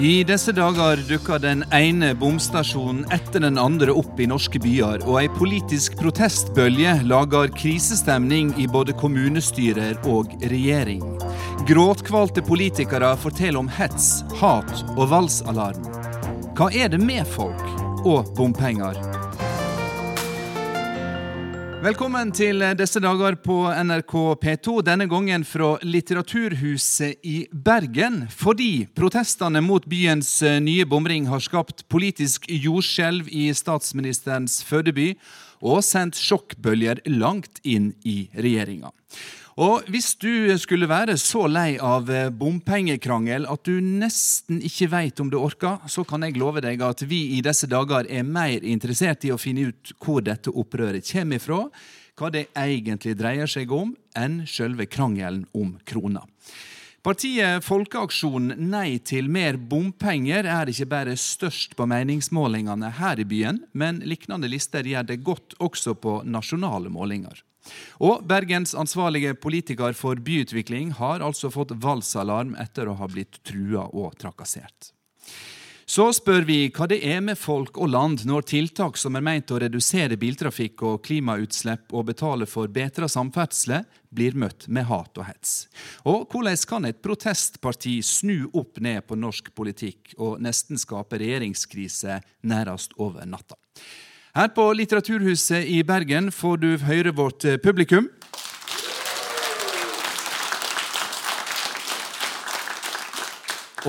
I disse dager dukker den ene bomstasjonen etter den andre opp i norske byer, og ei politisk protestbølge lager krisestemning i både kommunestyrer og regjering. Gråtkvalte politikere forteller om hets, hat og voldsalarm. Hva er det med folk og bompenger? Velkommen til disse dager på NRK P2, denne gangen fra Litteraturhuset i Bergen. Fordi protestene mot byens nye bomring har skapt politisk jordskjelv i statsministerens fødeby og sendt sjokkbølger langt inn i regjeringa. Og hvis du skulle være så lei av bompengekrangel at du nesten ikke veit om du orker, så kan jeg love deg at vi i disse dager er mer interessert i å finne ut hvor dette opprøret kommer ifra, hva det egentlig dreier seg om, enn selve krangelen om krona. Partiet Folkeaksjonen Nei til mer bompenger er ikke bare størst på meningsmålingene her i byen, men lignende lister gjør det godt også på nasjonale målinger. Og Bergens ansvarlige politiker for byutvikling har altså fått valsalarm etter å ha blitt trua og trakassert. Så spør vi hva det er med folk og land når tiltak som er meint å redusere biltrafikk og klimautslipp og betale for bedre samferdsle, blir møtt med hat og hets. Og hvordan kan et protestparti snu opp ned på norsk politikk og nesten skape regjeringskrise nærmest over natta? Her på Litteraturhuset i Bergen får du høre vårt publikum.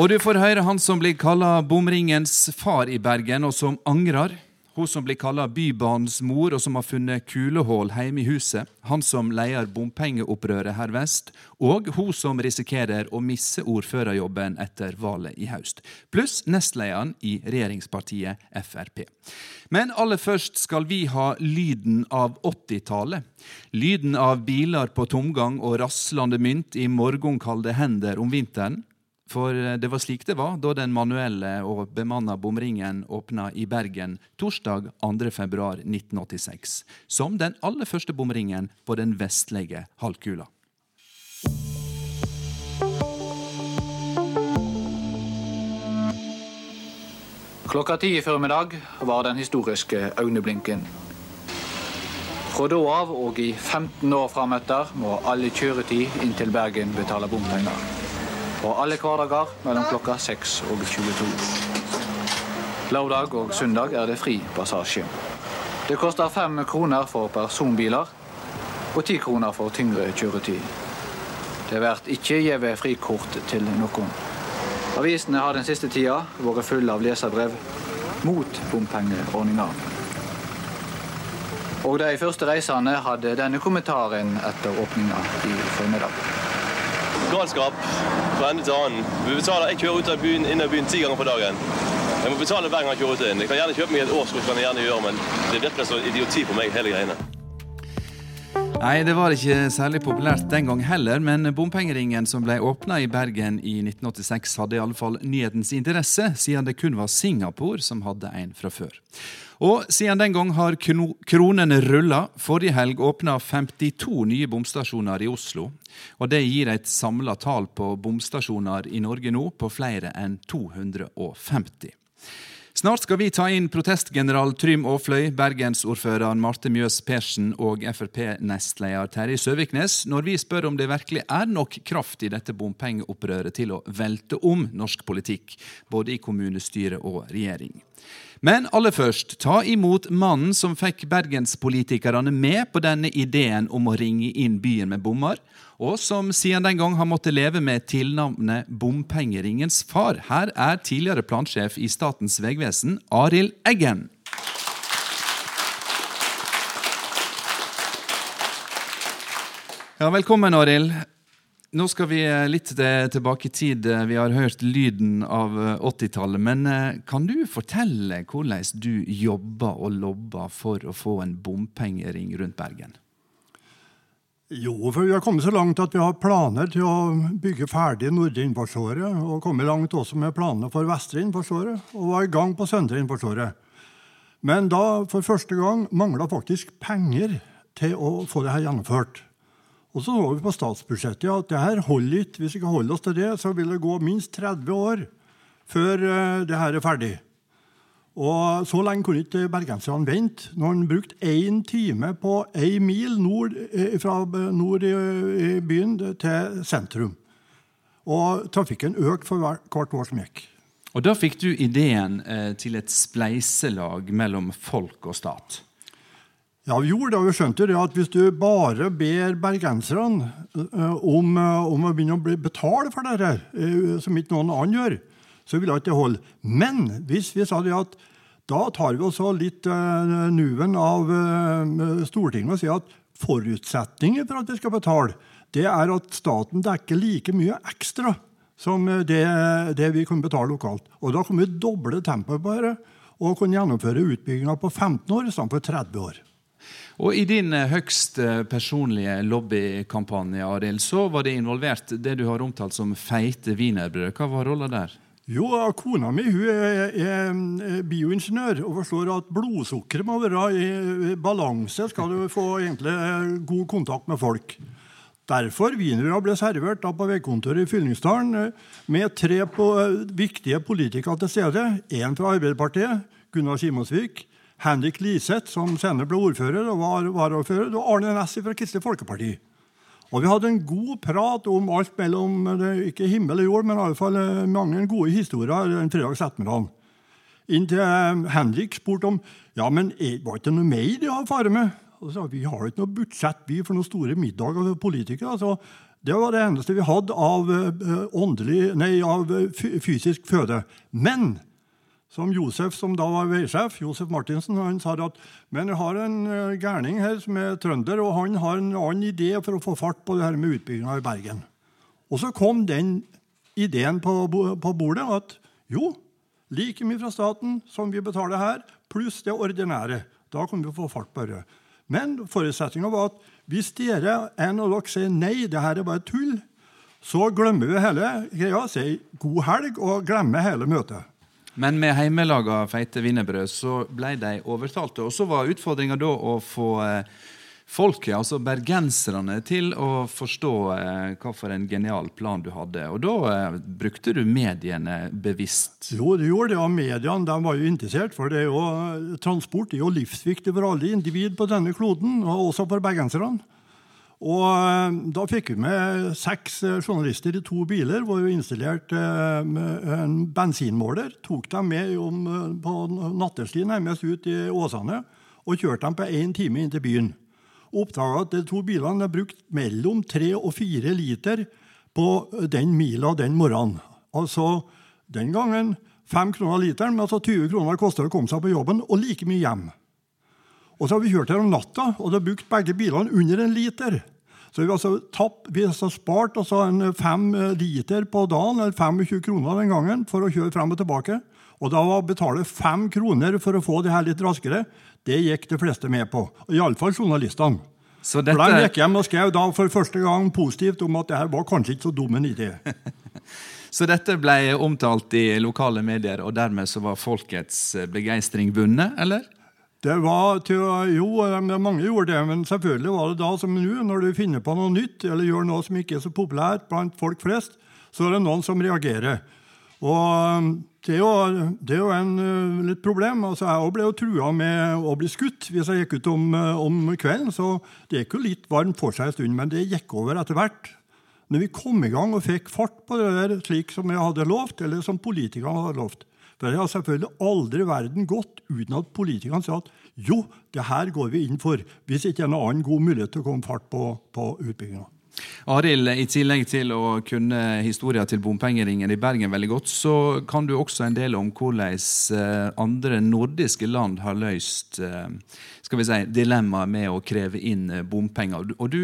Og du får høre han som blir kalla bomringens far i Bergen, og som angrer. Hun som blir kalla Bybanens mor, og som har funnet kulehull hjemme i huset. Han som leder bompengeopprøret her vest. Og hun som risikerer å misse ordførerjobben etter valget i høst. Pluss nestlederen i regjeringspartiet Frp. Men aller først skal vi ha lyden av 80-tallet. Lyden av biler på tomgang og raslende mynt i morgenkalde hender om vinteren. For det var slik det var da den manuelle og bemanna bomringen åpna i Bergen torsdag 2.2.1986. Som den aller første bomringen på den vestlige halvkula. Klokka ti i formiddag var den historiske øyeblinken. Fra da av og i 15 år frametter må alle kjøretid inn til Bergen betale bompenger og alle hverdager mellom klokka 6 og 22. Lørdag og søndag er det fri passasje. Det koster fem kroner for personbiler og ti kroner for tyngre kjøretøy. Det blir ikke gitt frikort til noen. Avisene har den siste tida vært fulle av leserbrev mot bompengeordninga. Og de første reisende hadde denne kommentaren etter åpninga i formiddag galskap fra ende til annen. Vi betaler, Jeg kjører ut av byen, inn av byen ti ganger på dagen. Jeg må betale hver gang jeg kjører ut inn. Jeg kan gjerne kjøpe meg et årskort, men det virker så idioti på meg, hele greiene. Nei, det var ikke særlig populært den gang heller, men bompengeringen som ble åpna i Bergen i 1986, hadde i alle fall nyhetens interesse, siden det kun var Singapore som hadde en fra før. Og siden den gang har kronene rulla. Forrige helg åpna 52 nye bomstasjoner i Oslo. Og det gir et samla tall på bomstasjoner i Norge nå på flere enn 250. Snart skal vi ta inn protestgeneral Trym Aafløy, bergensordføreren Marte Mjøs Persen og Frp-nestleder Terje Søviknes når vi spør om det virkelig er nok kraft i dette bompengeopprøret til å velte om norsk politikk, både i kommunestyre og regjering. Men aller først, ta imot mannen som fikk bergenspolitikerne med på denne ideen om å ringe inn byen med bommer, og som siden den gang har måttet leve med tilnavnet Bompengeringens far. Her er tidligere plansjef i Statens vegvesen, Arild Eggen. Ja, velkommen, Arild. Nå skal vi litt tilbake i tid. Vi har hørt lyden av 80-tallet. Men kan du fortelle hvordan du jobba og lobba for å få en bompengering rundt Bergen? Jo, for vi har kommet så langt at vi har planer til å bygge ferdig Nordre innfartsåre. Og kommet langt også med planene for Vestre innfartsåre. Og var i gang på Søndre innfartsåre. Men da, for første gang, mangla faktisk penger til å få det her gjennomført. Og så så vi på statsbudsjettet at det her holder ikke. Hvis vi ikke holder oss til det, så vil det gå minst 30 år før eh, det her er ferdig. Og Så lenge kunne ikke bergenserne vente. Når han brukte én time på én mil nord, eh, fra nord i, i byen til sentrum. Og trafikken økte for hver, hvert år som gikk. Og Da fikk du ideen eh, til et spleiselag mellom folk og stat. Ja, vi gjorde det. Vi skjønte det at hvis du bare ber bergenserne om, om, å begynne å betale for det uh, som ikke noen annen gjør, så ville ikke det holde. Men hvis vi sa det at da tar vi også litt nuven av Stortinget og sier at forutsetningen for at vi skal betale, det er at staten dekker like mye ekstra som det, det vi kan betale lokalt. Og da kan vi doble tempoet på dette og kunne gjennomføre utbygginga på 15 år istedenfor 30 år. Og I din eh, høgst eh, personlige lobbykampanje Arild, så var det involvert det du har omtalt som feite wienerbrød. Hva var rolla der? Jo, Kona mi hun er, er bioingeniør og forstår at blodsukkeret må være i balanse skal du få egentlig eh, god kontakt med folk. Derfor wienerbrød ble servert på veikontoret i Fyllingsdalen med tre på, viktige politikere til stede. Én fra Arbeiderpartiet, Gunnar Simonsvik. Henrik Liseth, som senere ble ordfører og var varaordfører, og Arne Næss fra Kristelig Folkeparti. Og Vi hadde en god prat om alt mellom ikke himmel og jord, men i alle fall eh, mange gode historier den fredags ettermiddag. Inntil eh, Henrik spurte om ja, men var det ikke noe mer de hadde fare med. Og så sa Vi har ikke noe budsjett vi for noen store middager for politikere. så det var det eneste vi hadde av, eh, åndelig, nei, av fysisk føde. Men som Josef, som da var veisjef, Josef Martinsen, han sa at men jeg har en uh, gærning her som er trønder, og han har en annen idé for å få fart på det her med utbygginga i Bergen. Og så kom den ideen på, på bordet at jo, like mye fra staten som vi betaler her, pluss det ordinære. Da kan vi få fart på det. Men forutsetninga var at hvis dere en av dere sier nei, det her er bare tull, så glemmer vi hele greia, sier god helg og glemmer hele møtet. Men med heimelaga feite wienerbrød så ble de overtalte. Og så var utfordringa da å få eh, folket, altså bergenserne, til å forstå eh, hva for en genial plan du hadde. Og da eh, brukte du mediene bevisst? Jo, det gjorde det. Og mediene de var jo interessert, for det er jo, transport er jo livsviktig for alle individ på denne kloden, og også for bergenserne. Og eh, Da fikk vi med seks eh, journalister i to biler hvor vi installerte eh, en bensinmåler. Tok dem med om, på nattestid nærmest ut i Åsane og kjørte dem på én time inn til byen. Oppdaga at de to bilene har brukt mellom tre og fire liter på den mila den morgenen. Altså den gangen fem kroner literen, men altså 20 kroner koster det å komme seg på jobben, og like mye hjem. Og så har vi kjørt her om natta, og det har brukt begge bilene under en liter. Så vi har altså, tapp, vi har spart altså en fem liter på dagen, eller 25 kroner den gangen, for å kjøre frem og tilbake. Og da å betale fem kroner for å få det her litt raskere, det gikk de fleste med på. Iallfall journalistene. Så dette... For De gikk hjem og skrev da for første gang positivt om at det her var kanskje ikke så dum en idé. så dette ble omtalt i lokale medier, og dermed så var folkets begeistring vunnet, eller? Det var til, jo, mange gjorde det, men selvfølgelig var det da som nå. Når du finner på noe nytt eller gjør noe som ikke er så populært blant folk flest, så er det noen som reagerer. Og um, det er jo, det er jo en uh, litt problem. Altså, jeg ble jo trua med å bli skutt hvis jeg gikk ut om, om kvelden. Så det gikk jo litt varmt for seg en stund, men det gikk over etter hvert. Når vi kom i gang og fikk fart på det der slik som jeg hadde lovt, eller som politikerne hadde lovt, det har selvfølgelig aldri verden gått uten at politikerne sa at jo, det her går vi inn for, hvis ikke er noen annen god mulighet til å komme fart på, på utbygginga. Arild, i tillegg til å kunne historien til bompengeringen i Bergen veldig godt, så kan du også en del om hvordan eh, andre nordiske land har løst eh, skal vi si, dilemmaet med å kreve inn eh, bompenger. Og du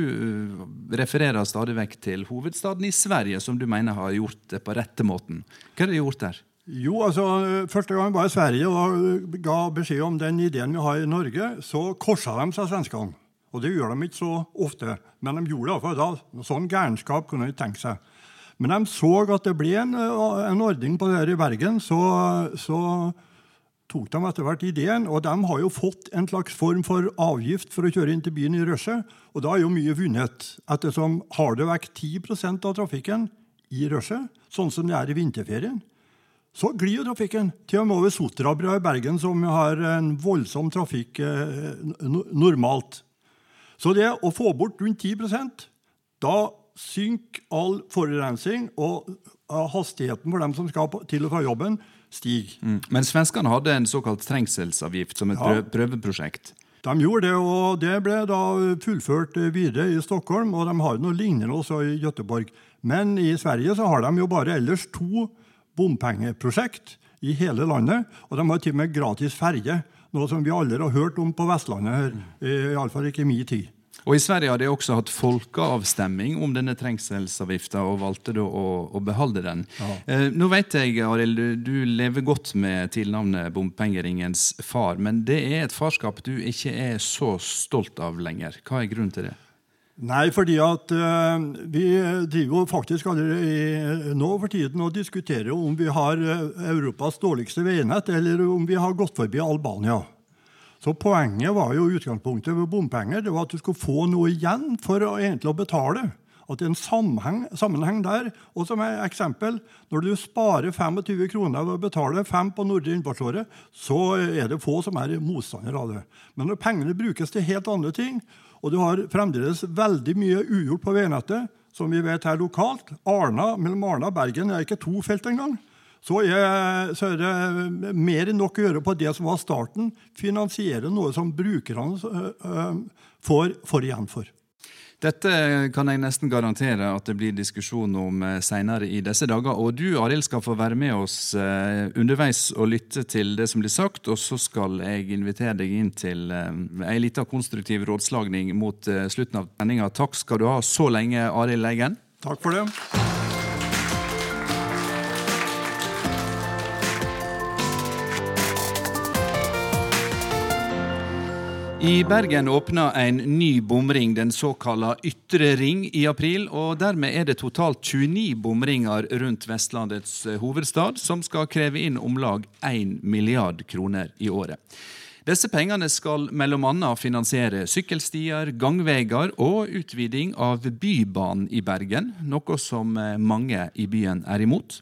refererer stadig vekk til hovedstaden i Sverige, som du mener har gjort det på rette måten. Hva har de gjort der? Jo, altså, Første gang var i Sverige og ga beskjed om den ideen vi har i Norge. Så korsa de seg svenskene. Og det gjør de ikke så ofte, men de gjorde det iallfall da. Sånn gærenskap kunne de tenke seg. Men de så at det ble en, en ordning på det her i Bergen, så, så tok de etter hvert ideen. Og de har jo fått en slags form for avgift for å kjøre inn til byen i rushet. Og da er jo mye vunnet, ettersom har det vekk 10% av trafikken i rushet, sånn som det er i vinterferien, så glir jo trafikken. Til og med over Sotrabrua i Bergen, som har en voldsom trafikk eh, normalt. Så det å få bort rundt 10% da synker all forurensning, og hastigheten for dem som skal til og fra jobben, stiger. Mm. Men svenskene hadde en såkalt trengselsavgift som et ja. prøveprosjekt. De gjorde det, og det ble da fullført videre i Stockholm. Og de har noe lignende også i Göteborg. Men i Sverige så har de jo bare ellers to bompengeprosjekt i hele landet. Og de har til og med gratis ferje, noe som vi aldri har hørt om på Vestlandet. her, Iallfall ikke i min tid. Og I Sverige har de også hatt folkeavstemning om denne trengselsavgifta, og valgte da å, å beholde den. Ja. Eh, nå vet jeg, Arild, du, du, lever godt med tilnavnet Bompengeringens far, men det er et farskap du ikke er så stolt av lenger. Hva er grunnen til det? Nei, fordi at uh, vi driver jo faktisk allerede nå for tiden og diskuterer om vi har eh, Europas dårligste veinett, eller om vi har gått forbi Albania. Så Poenget var jo utgangspunktet ved bompenger det var at du skulle få noe igjen for å egentlig å betale. At det er en sammenheng, sammenheng der. Og som et eksempel, når du sparer 25 kroner ved å betale 5 på Nordre innfartsåre, så er det få som er motstandere av det. Men når pengene brukes til helt andre ting, og du har fremdeles veldig mye ugjort på veinettet, som vi vet her lokalt Arna, Mellom Arna og Bergen er ikke to felt engang så er, så er, det mer enn nok å gjøre på det som var starten. Finansiere noe som brukerne får, får igjen for. Dette kan jeg nesten garantere at det blir diskusjon om senere i disse dager. Og du Arild, skal få være med oss underveis og lytte til det som blir sagt. Og så skal jeg invitere deg inn til ei lita konstruktiv rådslagning mot slutten av sendinga. Takk skal du ha så lenge, Arild Leigen. Takk for det. I Bergen åpna en ny bomring, den såkalla Ytre ring, i april. og Dermed er det totalt 29 bomringer rundt Vestlandets eh, hovedstad, som skal kreve inn om lag 1 milliard kroner i året. Disse pengene skal bl.a. finansiere sykkelstier, gangveier og utviding av Bybanen i Bergen, noe som eh, mange i byen er imot.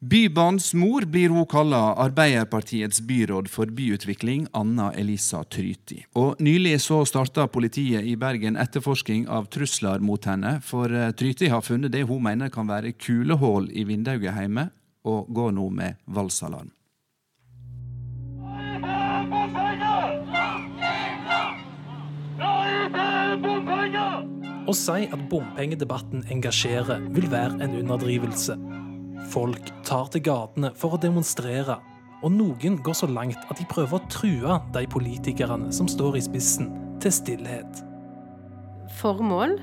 Bybanens mor blir hun kalla Arbeiderpartiets byråd for byutvikling, Anna Elisa Tryti. Og Nylig så starta politiet i Bergen etterforsking av trusler mot henne, for eh, Tryti har funnet det hun mener kan være kulehull i vinduet hjemme, og går nå med valsalarm. Å si at bompengedebatten engasjerer, vil være en underdrivelse. Folk tar til gatene for å demonstrere, og noen går så langt at de prøver å true de politikerne som står i spissen, til stillhet. Formål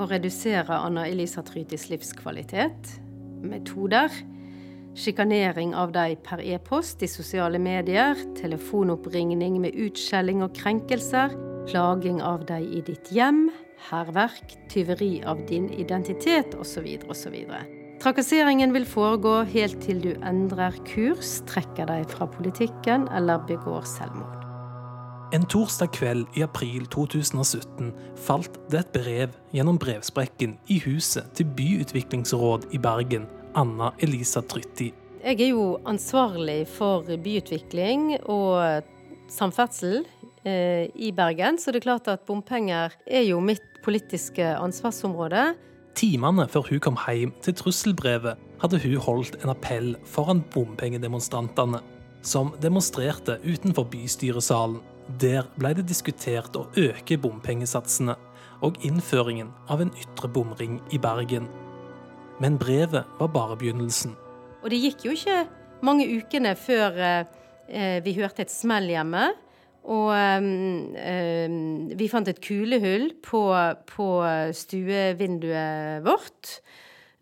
å redusere Anna Elisa Trytis livskvalitet. Metoder sjikanering av dem per e-post i sosiale medier, telefonoppringning med utskjelling og krenkelser, klaging av dem i ditt hjem, hærverk, tyveri av din identitet osv. osv. Trakasseringen vil foregå helt til du endrer kurs, trekker deg fra politikken eller begår selvmord. En torsdag kveld i april 2017 falt det et brev gjennom brevsprekken i huset til byutviklingsråd i Bergen, Anna Elisa Trytti. Jeg er jo ansvarlig for byutvikling og samferdsel eh, i Bergen, så det er klart at bompenger er jo mitt politiske ansvarsområde. Timene før hun kom hjem til trusselbrevet, hadde hun holdt en appell foran bompengedemonstrantene, som demonstrerte utenfor bystyresalen. Der ble det diskutert å øke bompengesatsene og innføringen av en ytre bomring i Bergen. Men brevet var bare begynnelsen. Og det gikk jo ikke mange ukene før eh, vi hørte et smell hjemme. Og um, vi fant et kulehull på, på stuevinduet vårt.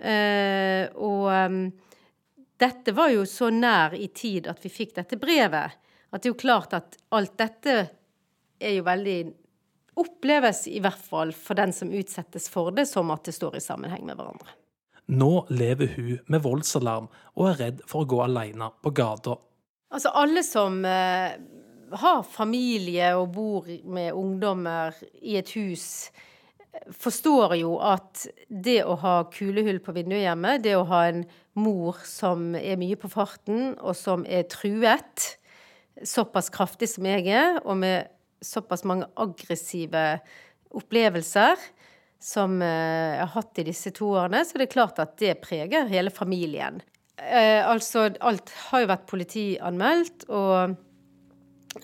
Uh, og um, dette var jo så nær i tid at vi fikk dette brevet, at det er jo klart at alt dette er jo veldig Oppleves i hvert fall for den som utsettes for det, som at det står i sammenheng med hverandre. Nå lever hun med voldsalarm og er redd for å gå alene på gata. Altså alle som uh, har familie og bor med ungdommer i et hus forstår jo at det å ha kulehull på vinduet hjemme, det å ha en mor som er mye på farten, og som er truet, såpass kraftig som jeg er, og med såpass mange aggressive opplevelser som eh, jeg har hatt i disse to årene, så det er klart at det preger hele familien. Eh, altså, alt har jo vært politianmeldt, og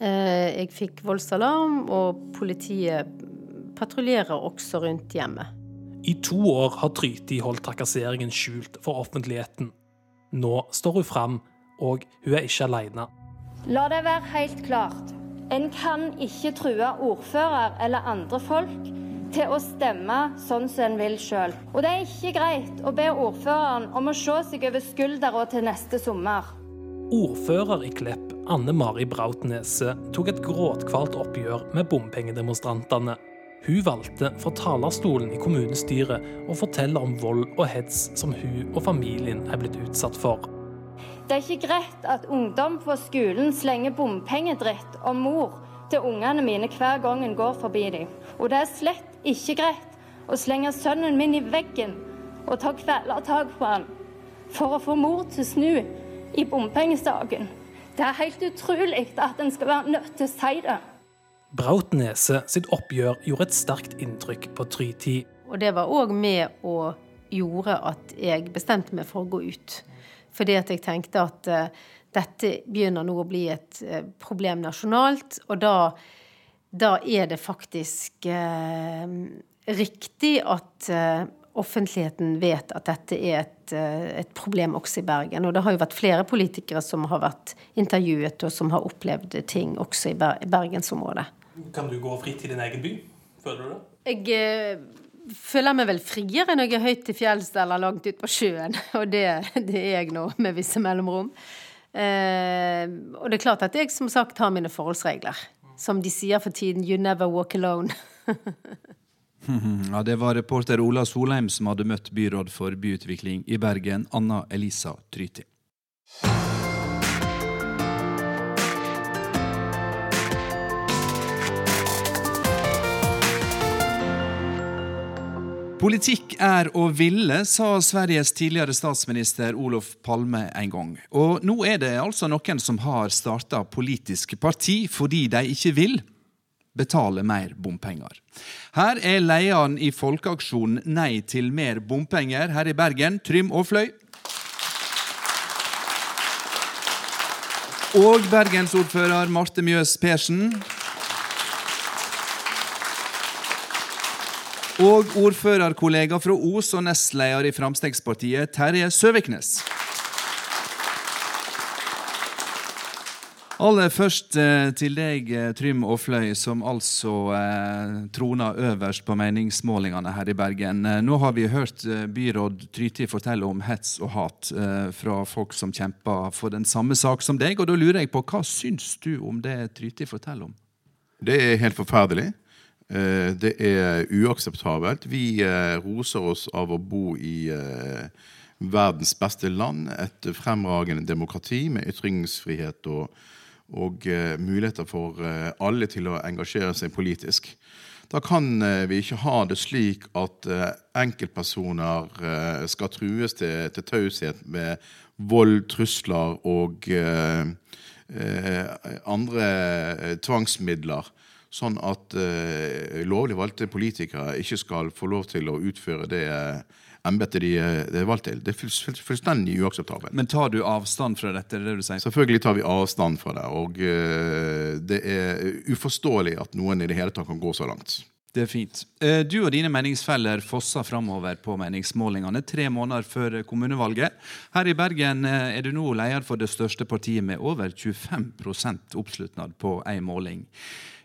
jeg fikk voldsalarm, og politiet patruljerer også rundt hjemmet. I to år har Tryti holdt trakasseringen skjult for offentligheten. Nå står hun fram, og hun er ikke alene. La det være helt klart. En kan ikke true ordfører eller andre folk til å stemme sånn som en vil sjøl. Og det er ikke greit å be ordføreren om å se seg over skuldra til neste sommer. Ordfører i Klepp, Anne Mari Brautnese, tok et gråtkvalt oppgjør med bompengedemonstrantene. Hun valgte fra talerstolen i kommunestyret å fortelle om vold og hets som hun og familien er blitt utsatt for. Det er ikke greit at ungdom på skolen slenger bompengedritt om mor til ungene mine hver gang en går forbi dem. Og det er slett ikke greit å slenge sønnen min i veggen og ta kvelertak på han for å få mor til å snu i bompengesaken. Det er helt utrolig at en skal være nødt til å si det. Brautnese sitt oppgjør gjorde et sterkt inntrykk på Tryti. Og det var òg med og gjorde at jeg bestemte meg for å gå ut. Fordi at jeg tenkte at uh, dette begynner nå å bli et uh, problem nasjonalt, og da, da er det faktisk uh, riktig at offentligheten vet at dette er et, et, problem også i Bergen. Og det har jo vært flere politikere som har vært intervjuet, og som har opplevd ting også i bergensområdet. Kan du gå fritt i din egen by? Føler du det? Jeg eh, føler meg vel friere når jeg er høyt til fjells eller langt ut på sjøen. Og det, det, er jeg nå, med visse mellomrom. Eh, og det er klart at jeg som sagt har mine forholdsregler. Som de sier for tiden, you never walk alone. ja, Det var reporter Ola Solheim som hadde møtt byråd for byutvikling i Bergen, Anna Elisa Tryti. Politikk er å ville, sa Sveriges tidligere statsminister Olof Palme en gang. Og nå er det altså noen som har starta politisk parti fordi de ikke vil betale mer bompenger. Her er lederen i folkeaksjonen Nei til mer bompenger her i Bergen, Trym Aafløy. Og bergensordfører Marte Mjøs Persen. Og ordførerkollega fra Os og nestleder i Fremskrittspartiet, Terje Søviknes. Aller først eh, til deg, eh, Trym Aafløy, som altså eh, troner øverst på meningsmålingene her i Bergen. Eh, nå har vi hørt byråd Tryti fortelle om hets og hat eh, fra folk som kjemper for den samme sak som deg. og Da lurer jeg på, hva syns du om det Tryti forteller om? Det er helt forferdelig. Det er uakseptabelt. Vi roser oss av å bo i verdens beste land. Et fremragende demokrati med ytringsfrihet og, og muligheter for alle til å engasjere seg politisk. Da kan vi ikke ha det slik at enkeltpersoner skal trues til, til taushet med vold, trusler og andre tvangsmidler sånn at uh, lovlig valgte politikere ikke skal få lov til å utføre det embetet de, eh, er valgt til. Det er fullstendig uakseptabelt. Men tar du avstand fra dette? det du sier? Selvfølgelig tar vi avstand fra det. Og uh, det er uforståelig at noen i det hele tatt kan gå så langt. Det er fint. Du og dine meningsfeller fosser framover på meningsmålingene tre måneder før kommunevalget. Her i Bergen er du nå leder for det største partiet med over 25% oppslutnad på én måling.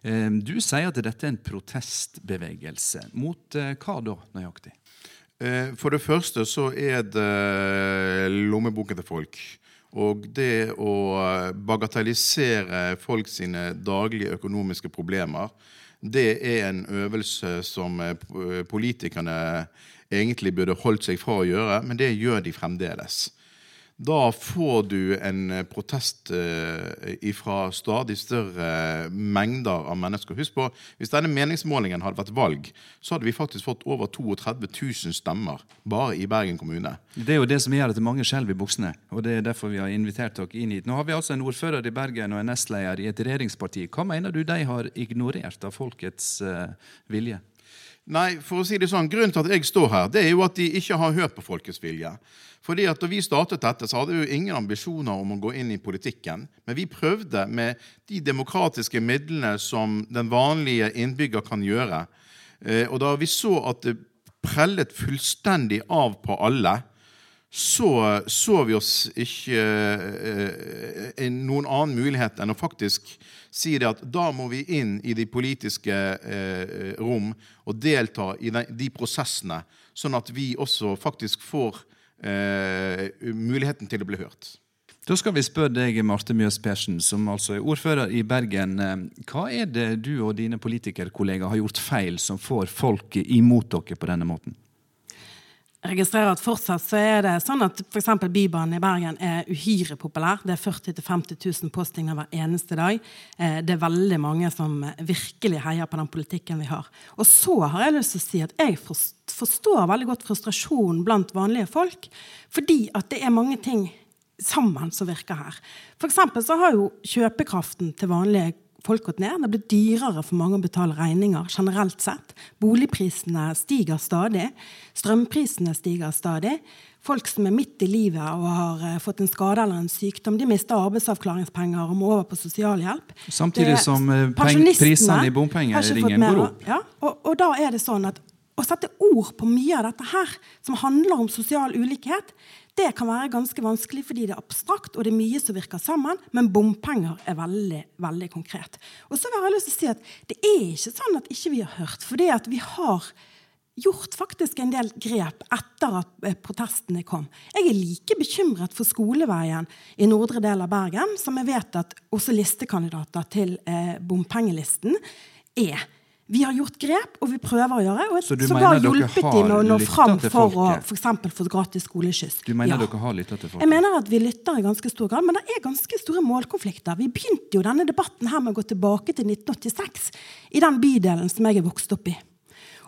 Du sier at dette er en protestbevegelse. Mot eh, hva da, nøyaktig? Eh, for det første så er det lommeboken til folk. Og det å bagatellisere folk sine daglige økonomiske problemer, det er en øvelse som eh, politikerne egentlig burde holdt seg fra å gjøre, men det gjør de fremdeles. Da får du en eh, protest eh, fra stadig større mengder av mennesker. Husk på, Hvis denne meningsmålingen hadde vært valg, så hadde vi faktisk fått over 32 000 stemmer bare i Bergen kommune. Det er jo det som gjør at mange skjelver i buksene, og det er derfor vi har invitert dere inn hit. Nå har vi altså en ordfører i Bergen og en nestleder i et regjeringsparti. Hva mener du de har ignorert av folkets vilje? Nei, for å si det sånn, Grunnen til at jeg står her, det er jo at de ikke har hørt på folkets vilje. Fordi at Da vi startet dette, så hadde vi jo ingen ambisjoner om å gå inn i politikken. Men vi prøvde med de demokratiske midlene som den vanlige innbygger kan gjøre. Eh, og da vi så at det prellet fullstendig av på alle, så så vi oss ikke eh, noen annen mulighet enn å faktisk si det at da må vi inn i de politiske eh, rom og delta i de, de, prosessene, sånn at vi også faktisk får eh, muligheten til å bli hørt. Da skal vi spørre deg, Marte Mjøs Persen, som altså er ordfører i Bergen. Eh, hva er det du og dine politikerkollegaer har gjort feil som får folk imot dere på denne måten? Registrerer at fortsatt så er det sånn at f.eks. Bybanen i Bergen er uhyre populær. Det er 40 000-50 000 postinger hver eneste dag. Eh, det er veldig mange som virkelig heier på den politikken vi har. Og så har jeg lyst til å si at jeg forstår veldig godt frustrasjonen blant vanlige folk. Fordi at det er mange ting sammen som virker her. For så har jo kjøpekraften til vanlige folk gått ned. Det blir dyrere for mange å betale regninger generelt sett. Boligprisene stiger stadig. Strømprisene stiger stadig. Folk som er midt i livet og har uh, fått en skade eller en sykdom, de mister arbeidsavklaringspenger og må over på sosialhjelp. Samtidig det, som uh, prisene i bompengeringen går opp. Ja, og, og, da er det sånn at å sette ord på mye av dette her, som handler om sosial ulikhet, det kan være ganske vanskelig fordi det er abstrakt og det er mye som virker sammen, men bompenger er veldig veldig konkret. Og så har jeg lyst til å si at Det er ikke sånn at ikke vi har hørt. For det at vi har gjort faktisk en del grep etter at eh, protestene kom. Jeg er like bekymret for skoleveien i nordre del av Bergen, som jeg vet at også listekandidater til eh, bompengelisten er. Vi har gjort grep, og vi prøver å gjøre. Og så du sågar hjulpet de med å nå fram for å f.eks. få gratis skoleskyss. Du mener ja. dere har lytta til folk? Jeg mener at vi lytter i ganske stor grad, men det er ganske store målkonflikter. Vi begynte jo denne debatten her med å gå tilbake til 1986, i den bydelen som jeg er vokst opp i.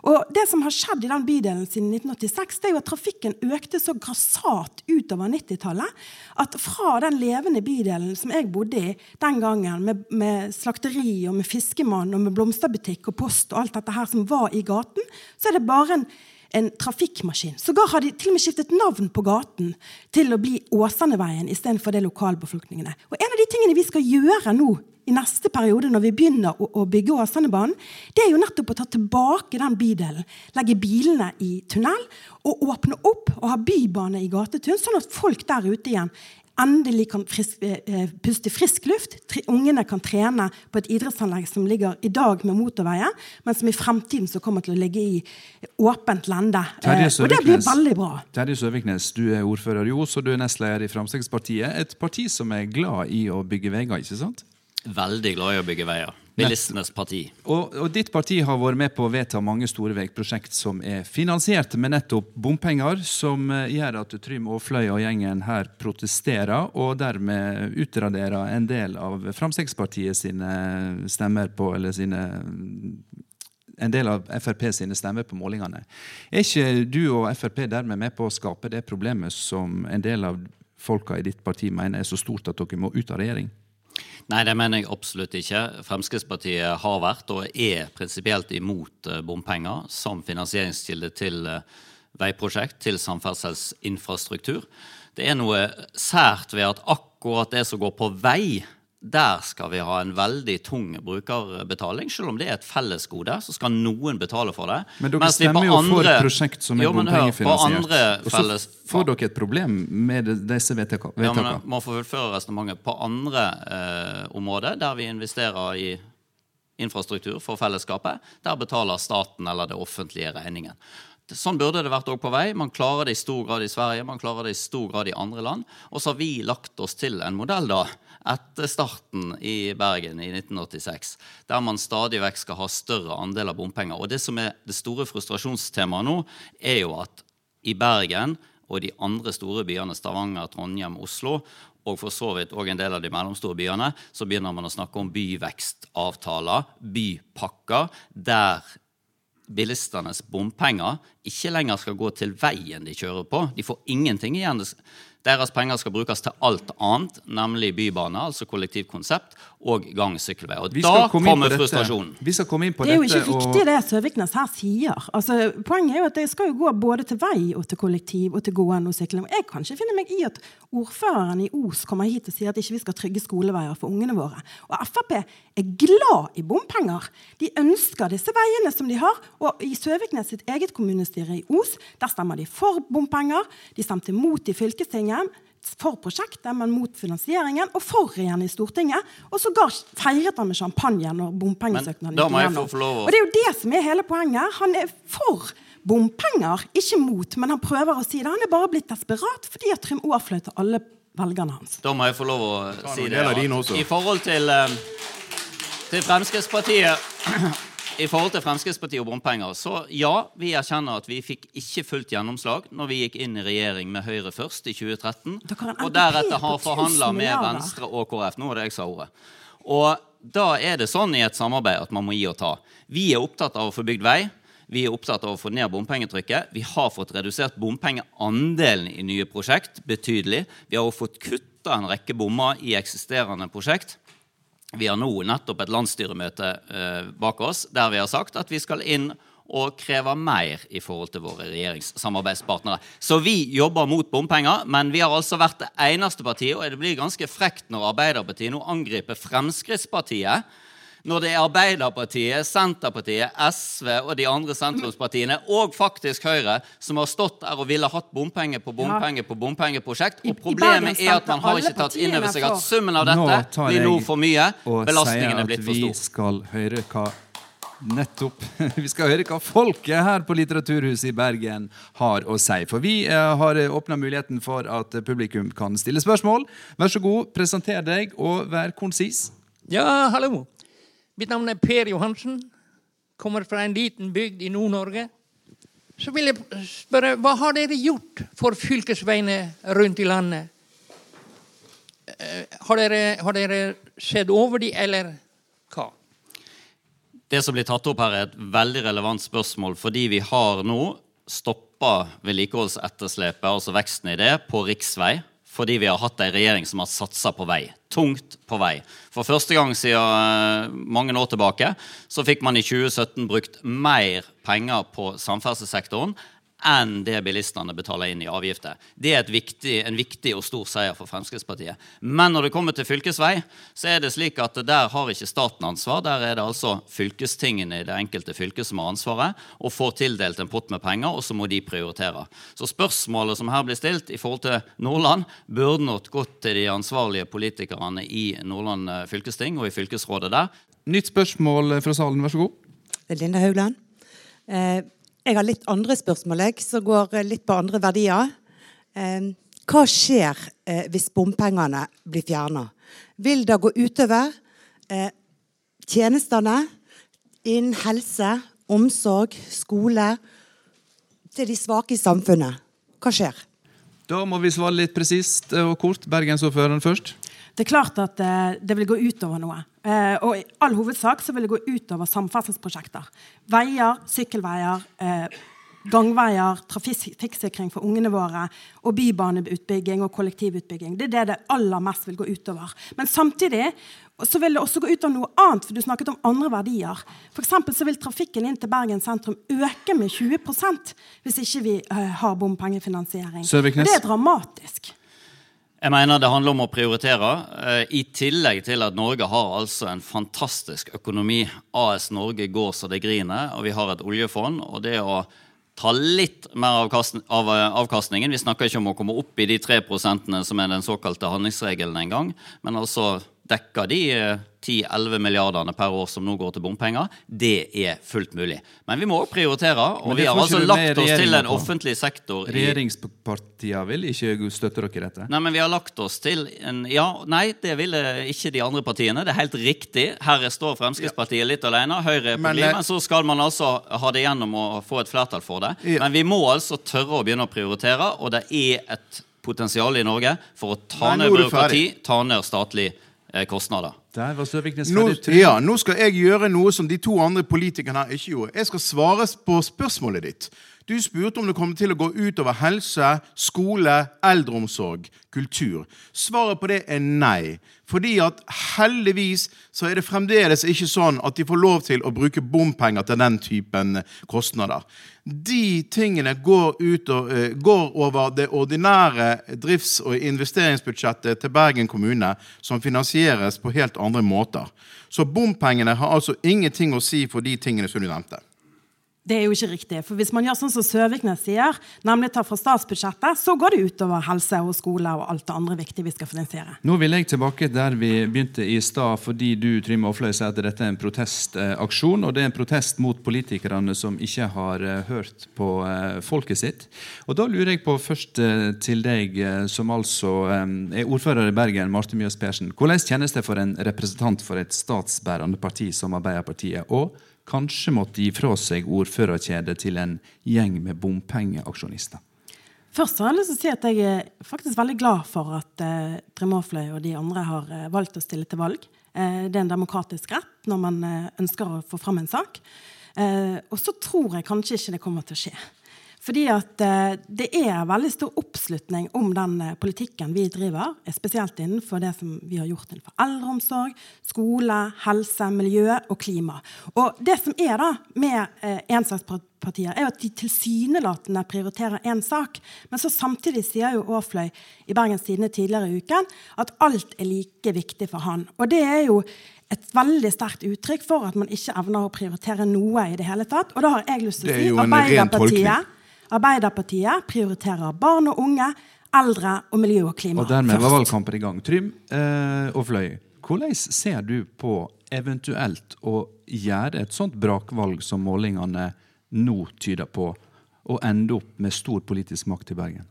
Og det som har skjedd i den bydelen siden 1986, det er jo at trafikken økte så grassat utover 90-tallet at fra den levende bydelen som jeg bodde i den gangen, med, med, slakteri og med fiskemann og med blomsterbutikk og post og alt dette her som var i gaten, så er det bare en en trafikkmaskin. Sågar har de til og med skiftet navn på gaten til å bli Åsaneveien istedenfor det lokalbefolkningene. Og en av de tingene vi skal gjøre nå i neste periode, når vi begynner å, å bygge Åsanebanen, det er jo nettopp å ta tilbake den bydelen. Legge bilene i tunnel og åpne opp og ha bybane i gatetun, sånn at folk der ute igjen endelig kan frisk, eh, eh puste frisk luft. Tre, ungene kan trene på et idrettsanlegg som ligger i dag med motorveier, men som i fremtiden så kommer til å ligge i åpent lende. Eh, og det blir veldig bra. Terje Søviknes, du er ordfører i Os, og du er nestleder i Fremskrittspartiet. Et parti som er glad i å bygge veier, ikke sant? Veldig glad i å bygge veier. Bilistenes parti. Og, og, Ditt parti har vært med på å vedta mange store veiprosjekt som er finansiert med nettopp bompenger, som eh, gjør at Trym Aafløy og gjengen her protesterer, og dermed utraderer en del av Fremskrittspartiet sine stemmer på Eller sine en del av Frp sine stemmer på målingene. Er ikke du og Frp dermed med på å skape det problemet som en del av folka i ditt parti mener er så stort at dere må ut av regjering? Nei, det mener jeg absolutt ikke. Fremskrittspartiet har vært og er prinsipielt imot eh, bompenger som finansieringskilde til eh, veiprosjekt, til samferdselsinfrastruktur. Det er noe sært ved at akkurat det som går på vei, der skal vi ha en veldig tung brukerbetaling. Selv om det er et fellesgode, så skal noen betale for det. Men dere stemmer jo andre, for et prosjekt som er bompengefinansiert. Og så får dere et problem med disse vedtakene. Ja, men få fullføre resonnementet. På andre eh, områder, der vi investerer i infrastruktur for fellesskapet, der betaler staten eller det offentlige regningen. Sånn burde det vært òg på vei. Man klarer det i stor grad i Sverige, man klarer det i stor grad i andre land. Og så har vi lagt oss til en modell da, etter starten i Bergen i 1986, der man stadig vekk skal ha større andel av bompenger. Og det som er det store frustrasjonstemaet nå, er jo at i Bergen og de andre store byene, Stavanger, Trondheim, Oslo, og for så vidt òg en del av de mellomstore byene, så begynner man å snakke om byvekstavtaler, bypakker, der bilistenes bompenger ikke lenger skal gå til veien de kjører på. De får ingenting igjen. Deres penger skal brukes til alt annet, nemlig bybane, altså kollektivkonsept, og gang- og sykkelvei. Og da komme kommer frustrasjonen. Vi skal komme inn på Det er jo dette. ikke riktig det Søviknes her sier. Altså, poenget er jo at det skal jo gå både til vei og til kollektiv og til gående og sykling. Jeg kan ikke finne meg i at ordføreren i Os kommer hit og sier at ikke vi skal trygge skoleveier for ungene våre. Og Frp er glad i bompenger. De ønsker disse veiene som de har. Og i Søviknes sitt eget kommunestyre i Os, der stemmer de for bompenger. De stemte mot i fylkestinget for prosjektet, men mot finansieringen, og for igjen i Stortinget. Og sågar feiret han med champagne når bompengesøknaden gikk da må jeg gjennom. få- få lov å- Og det er jo det som er hele poenget. Han er for bompenger, ikke mot, men han prøver å si det. Han er bare blitt desperat fordi at Trym Aafløy til alle velgerne hans. Da må jeg få lov å si det. også. I forhold til, eh, til Fremskrittspartiet I forhold til Fremskrittspartiet og bompenger, så ja, vi erkjenner at vi fikk ikke fullt gjennomslag når vi gikk inn i regjering med Høyre først i 2013, Dere har en og deretter har på 1000 forhandla med. Venstre og KrF. Nå er det jeg sa ordet. Og da er det sånn i et samarbeid at man må gi og ta. Vi er opptatt av å få bygd vei. Vi er opptatt av å få ned bompengetrykket. Vi har fått redusert bompengeandelen i nye prosjekt betydelig. Vi har fått kutta en rekke bommer i eksisterende prosjekt. Vi har nå nettopp et landsstyremøte eh, bak oss der vi har sagt at vi skal inn og kreve mer i forhold til våre regjeringssamarbeidspartnere. Så vi jobber mot bompenger, men vi har altså vært det eneste partiet, og det blir ganske frekt når Arbeiderpartiet nå angriper Fremskrittspartiet når det er Arbeiderpartiet, Senterpartiet, SV og de andre sentrumspartiene, og faktisk Høyre, som har stått der og ville hatt bompenger på bompenger på bompengeprosjekt. Og problemet er at man har ikke tatt inn over seg at summen av dette blir nå for mye. Belastningen er blitt for Vi skal høre hva Nettopp. Vi skal høre hva folket her på Litteraturhuset i Bergen har å si. For vi eh, har åpna muligheten for at publikum kan stille spørsmål. Vær så god, presenter deg og vær konsis. Ja, hallo. Mitt navn er Per Johansen. Kommer fra en liten bygd i Nord-Norge. Så vil jeg spørre, hva har dere gjort for fylkesveiene rundt i landet? Eh, Har dere, har dere sett over de, eller hva? Det som blir tatt opp her, er et veldig relevant spørsmål, fordi vi har nå stoppa vedlikeholdsetterslepet, altså veksten i det, på riksvei. Fordi vi har hatt ei regjering som har satsa på vei. Tungt på vei. For første gang siden eh, mange år tilbake så fikk man i 2017 brukt mer penger på samferdselssektoren enn det bilistene betaler inn i avgifter. Det er et viktig, en viktig og stor seier for Fremskrittspartiet. Men når det kommer til fylkesvei, så er det slik at der har ikke staten ansvar. Der er det altså fylkestingene i det enkelte fylket som har ansvaret, og får tildelt en pott med penger, og så må de prioritere. Så spørsmålet som her blir stilt i forhold til Nordland, burde nok gått til de ansvarlige politikerne i Nordland eh, fylkesting og i fylkesrådet der. Nytt spørsmål fra salen, vær så god. Det er Linda Haugland. Eh, jeg har litt andre spørsmål jeg, som går eh, litt på andre verdier. Hva skjer eh, hvis bompengene blir fjerna? Vil det gå utover eh, tjenestene innen helse, omsorg, skole til de svake i samfunnet? Hva skjer? Da må vi svare litt presist og kort. Bergensordføreren først. Det er klart at eh, det vil gå utover noe. Eh, og i all hovedsak så vil det gå utover samferdselsprosjekter. Veier, sykkelveier, eh, gangveier, trafikksikring for ungene våre og bybaneutbygging og kollektivutbygging. Det er det det aller mest vil gå utover. Men samtidig så vil det også gå ut av noe annet, for du snakket om andre verdier. For så vil trafikken inn til Bergen sentrum øke med 20% hvis ikke vi har bompengefinansiering. Det er dramatisk. Jeg mener det handler om å prioritere, eh, i tillegg til at Norge har altså en fantastisk økonomi. AS Norge går så det griner, og vi har et oljefond. Og det å ta litt mer av eh, avkastningen Vi snakker ikke om å komme opp i de 3% som er den såkalte handlingsregelen en gang, men altså dekke de eh, 10-11 milliardene per år som nå går til bompenger, det er fullt mulig. Men vi må også prioritere, og vi har altså lagt oss til en offentlig sektor i Regjeringspartiene vil ikke støtte dere i dette? Nei, men vi har lagt oss til en Ja, nei, det ville ikke de andre partiene. Det er helt riktig. Her står Fremskrittspartiet litt alene. Høyre er på Men, glid. eh, Men så skal man altså ha det gjennom og få et flertall for det. Men vi må altså tørre å begynne å prioritere, og det er et potensial i Norge for å ta ned byråkrati, ta ned statlige eh, kostnader. Der var Søviknes ferdig. Nå, ja, nå skal jeg gjøre noe som de to andre politikerne her ikke gjorde. Jeg skal svare på spørsmålet ditt. Du spurte om det kommer til å gå utover helse, skole, eldreomsorg, kultur. Svaret på det er nei. Fordi at heldigvis så er det fremdeles ikke sånn at de får lov til å bruke bompenger til den typen kostnader. De tingene går, ut og, eh, går over det ordinære drifts- og investeringsbudsjettet til Bergen kommune, som finansieres på helt andre måter. Så bompengene har altså ingenting å si for de tingene som du nevnte. Det er jo ikke riktig. For hvis man gjør sånn som Søviknes sier, nemlig tar fra statsbudsjettet, så går det utover helse og skole og alt det andre viktige vi skal finansiere. Nå vil jeg tilbake der vi begynte i stad, fordi du Trym Aafløy, sier at dette er en protestaksjon. Og det er en protest mot politikerne som ikke har eh, hørt på eh, folket sitt. Og da lurer jeg på først eh, til deg, som altså er ordfører i Bergen, Marte Mjøs Persen. Hvordan kjennes det for en representant for et statsbærende parti som Arbeiderpartiet? og kanskje måtte gi fra seg ordførerkjedet til en gjeng med bompengeaksjonister? Først har jeg lyst til å si at jeg er faktisk veldig glad for at eh, Trym og de andre har eh, valgt å stille til valg. Eh, det er en demokratisk rett når man eh, ønsker å få fram en sak. Eh, og så tror jeg kanskje ikke det kommer til å skje. Fordi at eh, det er veldig stor oppslutning om den eh, politikken vi driver, spesielt innenfor det som vi har gjort innenfor eldreomsorg, skole, helse, miljø og klima. Og det som er da med eh, ensakspartier, er at de tilsynelatende prioriterer én sak, men så samtidig sier jo Aafløy i Bergens Tidende tidligere i uken at alt er like viktig for han. Og det er jo et veldig sterkt uttrykk for at man ikke evner å prioritere noe i det hele tatt. Og da har jeg lyst til å si. Arbeiderpartiet Arbeiderpartiet prioriterer barn og unge, eldre og miljø og klima Og dermed var valgkampen i gang. Trym eh, og Fløy, hvordan ser du på eventuelt å gjøre et sånt brakvalg som målingene nå tyder på, og ende opp med stor politisk makt i Bergen?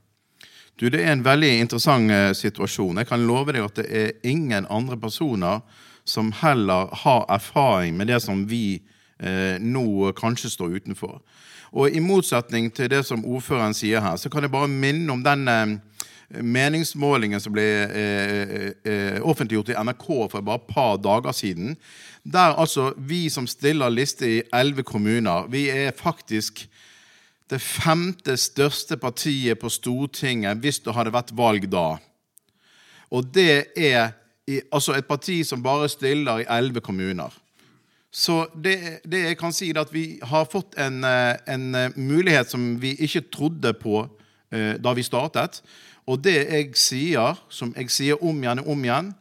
Du, Det er en veldig interessant eh, situasjon. Jeg kan love deg at det er ingen andre personer som heller har erfaring med det som vi eh, nå kanskje står utenfor. Og I motsetning til det som ordføreren sier her, så kan jeg bare minne om den eh, meningsmålingen som ble eh, eh, offentliggjort i NRK for bare et par dager siden. Der altså vi som stiller liste i elleve kommuner, vi er faktisk det femte største partiet på Stortinget hvis det hadde vært valg da. Og det er i, altså et parti som bare stiller i elleve kommuner. Så det, det jeg kan si, er at vi har fått en, eh, en eh, mulighet som vi ikke trodde på eh, da vi startet. Og det jeg sier, som jeg sier om igjen og om igjen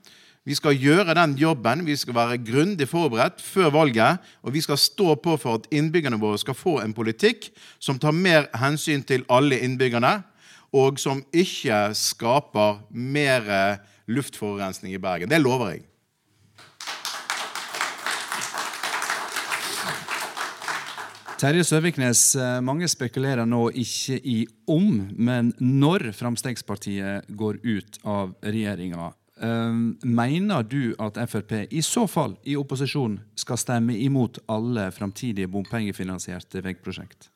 Vi skal gjøre den jobben. Vi skal være grundig forberedt før valget. Og vi skal stå på for at innbyggerne våre skal få en politikk som tar mer hensyn til alle innbyggerne, og som ikke skaper mer luftforurensning i Bergen. Det lover jeg. Terje Søviknes, eh, mange spekulerer nå ikke i om, men når Frp går ut av regjeringa. Eh, Mener du at Frp i så fall, i opposisjon, skal stemme imot alle framtidige bompengefinansierte veiprosjekt?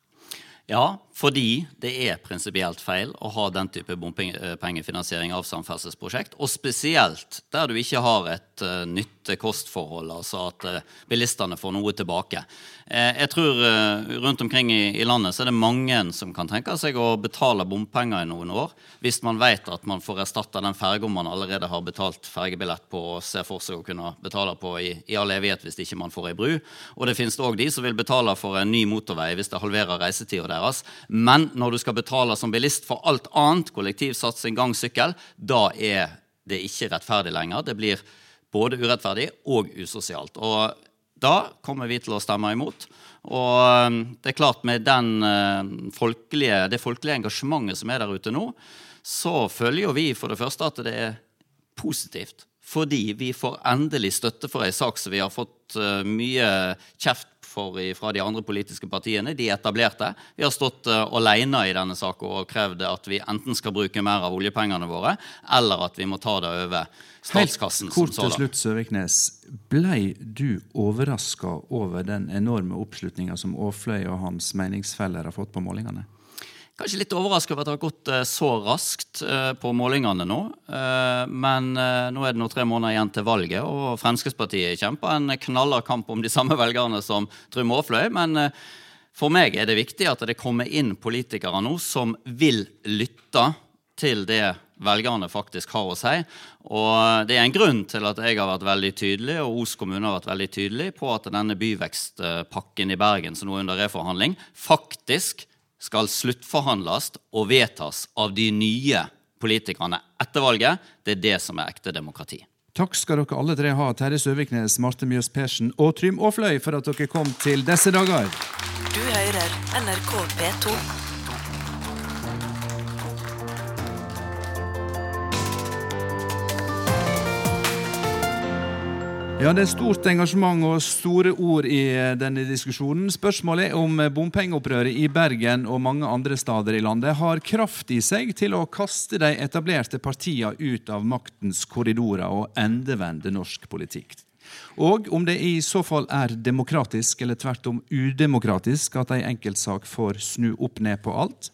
Ja, fordi det er prinsipielt feil å ha den type bompengefinansiering av samferdselsprosjekt. Og spesielt der du ikke har et uh, nytte-kost-forhold, altså at uh, bilistene får noe tilbake. Eh, jeg tror uh, rundt omkring i, i landet så er det mange som kan tenke seg å betale bompenger i noen år, hvis man vet at man får erstatta den ferga man allerede har betalt fergebillett på og ser for seg å kunne betale på i, i all evighet hvis ikke man får ei bru. Og det finnes òg de som vil betale for en ny motorvei hvis det halverer reisetida deres. Men når du skal betale som bilist for alt annet, kollektivsatsing, gang, sykkel, da er det ikke rettferdig lenger. Det blir både urettferdig og usosialt. Og da kommer vi til å stemme imot. Og um, det er klart med uh, folkelige, det folkelige engasjementet som er der ute nå, så føler jo vi for det første at det er positivt fordi vi får endelig støtte for ei sak som vi har fått uh, mye kjeft for fra de andre politiske partiene, de etablerte. Vi har stått uh, alene i denne saken og krevd at vi enten skal bruke mer av oljepengene våre, eller at vi må ta det over statskassen. Helt kort til slutt, Søviknes. Blei du overraska over den enorme oppslutninga som Aafløy og hans meningsfeller har fått på målingene? Kanskje litt overraska over at det har gått eh, så raskt eh, på målingene nå. Eh, men nå er det nå tre måneder igjen til valget, og Fremskrittspartiet kjemper en knallhard kamp om de samme velgerne som Trym Aafløy. Men for meg er det viktig at det kommer inn politikere nå som vil lytte til det velgerne faktisk har å si. Og det er en grunn til at jeg har vært veldig tydelig, og Os kommune har vært veldig tydelig på at denne byvekstpakken i Bergen som nå er under reforhandling, faktisk skal sluttforhandles og vedtas av de nye politikerne etter valget. Det er det som er ekte demokrati. Takk skal dere alle tre ha, Terje Søviknes, Marte Mjøs Persen og Trym Aafløy, for at dere kom til disse dager. Du hører NRK P2. Ja, Det er stort engasjement og store ord i eh, denne diskusjonen. Spørsmålet er om eh, bompengeopprøret i Bergen og mange andre steder i landet har kraft i seg til å kaste de etablerte partiene ut av maktens korridorer og endevende norsk politikk. Og om det i så fall er demokratisk, eller tvert om udemokratisk, at ei enkeltsak får snu opp ned på alt.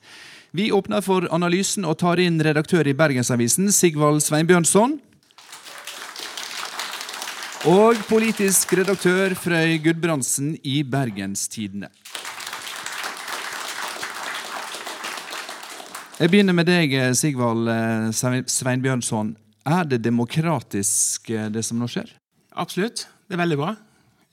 Vi åpner for analysen og tar inn redaktør i Bergensavisen, Sigvald Sveinbjørnson. Og politisk redaktør Frøy Gudbrandsen i Bergenstidene. Jeg begynner med deg, Sigvald eh, Sveinbjørnson. Er det demokratisk, eh, det som nå skjer? Absolutt. Det er veldig bra.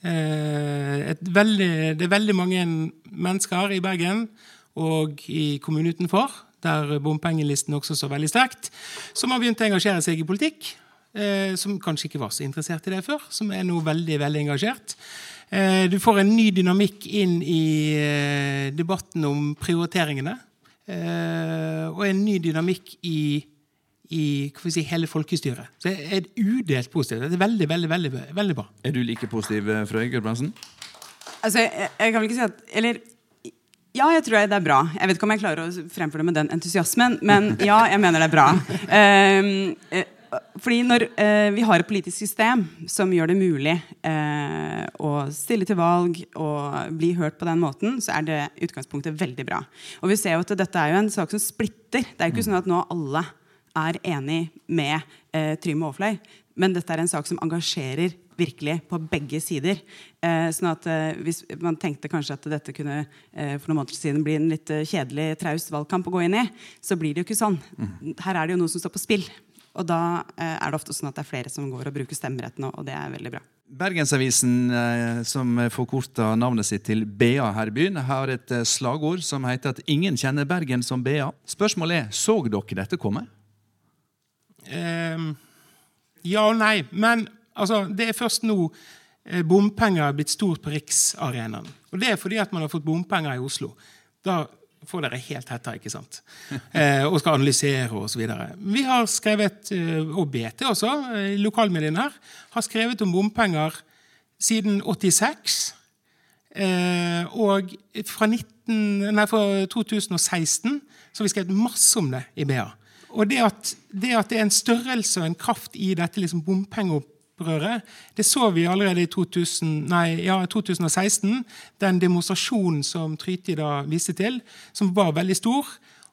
Eh, veldig, det er veldig mange mennesker i Bergen og i kommunen utenfor, der bompengelisten også står veldig sterkt, som har begynt å engasjere seg i politikk eh, som kanskje ikke var så interessert i det før, som er nå veldig, veldig engasjert. Eh, du får en ny dynamikk inn i eh, debatten om prioriteringene. Eh, og en ny dynamikk i, i si, hele folkestyret. Så det er udelt positivt. Det er veldig, veldig, veldig, veldig bra. Er du like positiv, eh, Frøy Gudbrandsen? Altså, jeg, jeg, kan vel ikke si at Eller ja, jeg tror det er bra. Jeg vet ikke om jeg klarer å fremføre det med den entusiasmen, men ja, jeg mener det er bra. Uh, fordi når eh, vi har et politisk system som gjør det mulig eh, å stille til valg og bli hørt på den måten, så er det utgangspunktet veldig bra. Og vi ser jo at dette er jo en sak som splitter. Det er jo ikke sånn at nå alle er enig med eh, Trym Aafløy, men dette er en sak som engasjerer virkelig på begge sider. Eh, sånn at eh, Hvis man tenkte kanskje at dette kunne eh, for noen måneder siden bli en litt eh, kjedelig, traust valgkamp å gå inn i, så blir det jo ikke sånn. Mm. Her er det jo noe som står på spill. Og da eh, er det ofte sånn at det er flere som går og bruker stemmeretten, og det er veldig bra. Bergensavisen, eh, som forkorta navnet sitt til BA her i byen, har et eh, slagord som heter at 'ingen kjenner Bergen som BA'. Spørsmålet er, så dere dette komme? Eh, ja og nei. Men altså, det er først nå bompenger er blitt stort på Riksarenaen. Og det er fordi at man har fått bompenger i Oslo. Da får dere helt hetta, ikke sant? Eh, og skal analysere osv. Vi har skrevet, eh, og BT også, eh, lokalmediene her, har skrevet om bompenger siden 86. Eh, og fra, 19, nei, fra 2016 så har vi skrevet masse om det i BA. Og det at, det at det er en størrelse og en kraft i dette liksom bompengeoppgjøret opprøret. Det så vi allerede i 2000, nei, ja, 2016. Den demonstrasjonen som Tryti da viste til, som var veldig stor,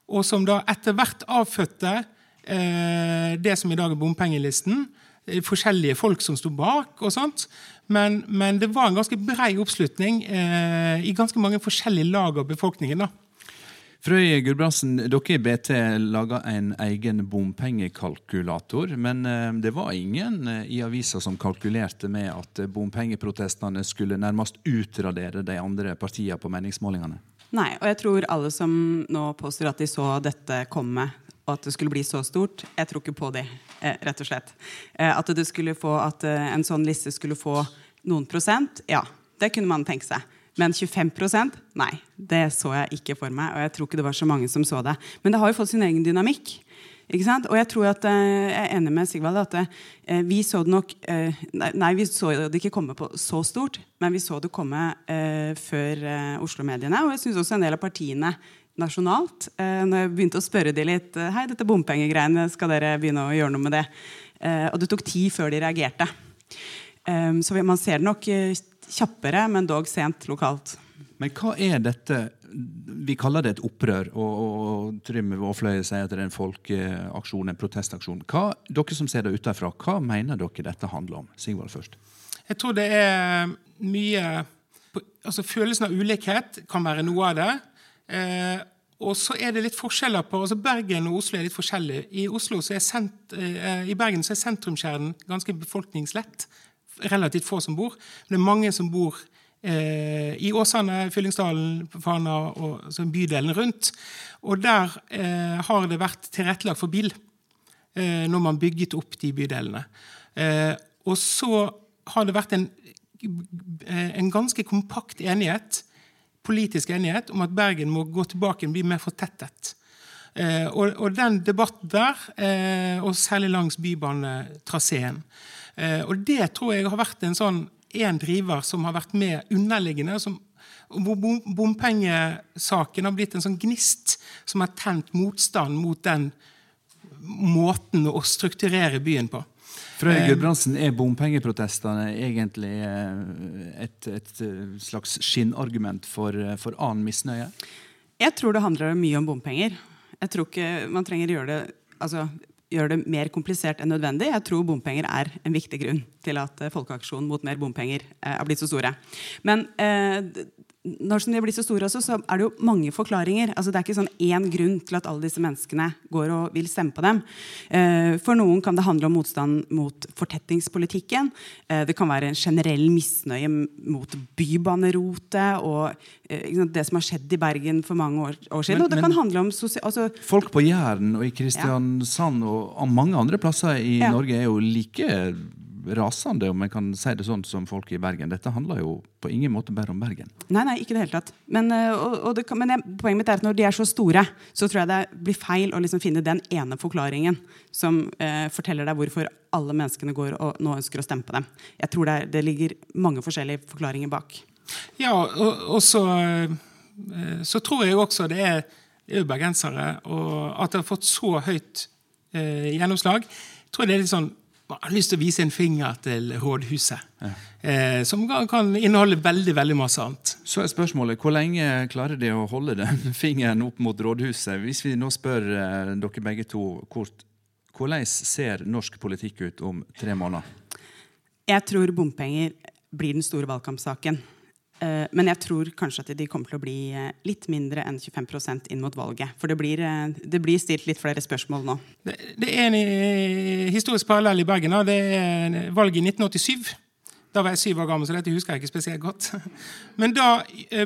og som da etter hvert avfødte eh, det som i dag er bompengelisten. Eh, forskjellige folk som sto bak og sånt. Men, men det var en ganske brei oppslutning eh, i ganske mange forskjellige lag av befolkningen. da. Frøy Gulbrandsen, dere i BT laga en egen bompengekalkulator. Men eh, det var ingen eh, i avisa som kalkulerte med at bompengeprotestene skulle nærmest utradere de andre partiene på meningsmålingene? Nei, og jeg tror alle som nå påstår at de så dette komme, og at det skulle bli så stort, jeg tror ikke på det, eh, rett og slett. At, få, at en sånn liste skulle få noen prosent, ja, det kunne man tenke seg. Men 25% nei, det så jeg ikke for meg. Og jeg tror ikke det var så mange som så det. Men det har jo fått sin egen dynamikk. Ikke sant? Og jeg tror at eh, jeg er enig med Sigvald at eh, vi så det nok eh, nei, vi så det ikke komme på så stort, men vi så det komme før Oslo-mediene. Og jeg syns også en del av partiene nasjonalt, når jeg begynte å spørre de litt Hei, dette bompengegreiene, skal dere begynne å gjøre noe med det? Og det tok tid før de reagerte. Så man ser det nok kjappere, men dog sent lokalt. Men hva er dette Vi kaller det et opprør, og, og Trym Våfløye sier at det er en folkeaksjon, en protestaksjon. Hva, dere som ser det utenfra, hva mener dere dette handler om? Sigvald først. Jeg tror det er mye altså Følelsen av ulikhet kan være noe av det. Eh, og så er det litt forskjeller på altså Bergen og Oslo er litt forskjellige. I, Oslo så er sent, eh, I Bergen så er sentrumskjernen ganske befolkningslett. Relativt få som bor. Men det er mange som bor eh, i Åsane, Fyllingsdalen, Fana og bydelen rundt. Og der eh, har det vært tilrettelagt for bil eh, når man bygget opp de bydelene. Eh, og så har det vært en, eh, en ganske kompakt enighet, politisk enighet om at Bergen må gå tilbake og bli mer fortettet. Eh, og, og den debatten der, eh, og særlig langs bybanetraseen eh, Og det tror jeg har vært en sånn én driver som har vært med underliggende. Som, hvor bompengesaken har blitt en sånn gnist som har tent motstand mot den måten å strukturere byen på. Frøy Gudbrandsen, er bompengeprotestene egentlig et, et slags skinnargument for, for annen misnøye? Jeg tror det handler mye om bompenger. Jeg tror ikke man trenger gjøre det, altså, gjøre det mer komplisert enn nødvendig. Jeg tror bompenger er en viktig grunn til at eh, Folkeaksjonen mot mer bompenger eh, er blitt så store. Men eh, når de blir så store også, så er det jo mange forklaringer. Altså, det er ikke sånn én grunn til at alle disse menneskene går og vil stemme på dem. Eh, for noen kan det handle om motstand mot fortettingspolitikken. Eh, det kan være en generell misnøye mot bybanerotet og eh, det som har skjedd i Bergen for mange år, år siden. Men- og det kan handle om sosial... altså, Folk på Jæren og i Kristiansand og og mange andre plasser i Ja. Norge er jo like rasende, om jeg kan si det sånn, som folk i Bergen. Dette handler jo på ingen måte bare om Bergen. Nei, nei, ikke i det hele tatt. Men, eh, og, og det men jeg, poenget mitt er at når de er så store, så tror jeg det blir feil å liksom finne den ene forklaringen som eh, forteller deg hvorfor alle menneskene går og nå ønsker å stemme på dem. Jeg tror det, er, det ligger mange forskjellige forklaringer bak. Ja, og, og så, eh, så tror jeg også det er, det er bergensere, og at det har fått så høyt eh, gjennomslag. Jeg tror det er litt sånn man har lyst til å vise en finger til rådhuset, eh, som kan, kan inneholde veldig veldig masse annet. Så er spørsmålet hvor lenge klarer de å holde den fingeren opp mot rådhuset? Hvis vi nå spør eh, dere begge to kort, hvordan ser norsk politikk ut om tre måneder? Jeg tror bompenger blir den store valgkampsaken. Eh, Men jeg tror kanskje at de kommer til å bli eh, litt mindre enn 25% inn mot valget. For det blir, eh, det blir stilt litt flere spørsmål nå. Det, det er en historisk parallell i Bergen. da. Det er valget i 1987. Da var jeg syv år gammel, så dette husker jeg ikke spesielt godt. Men da,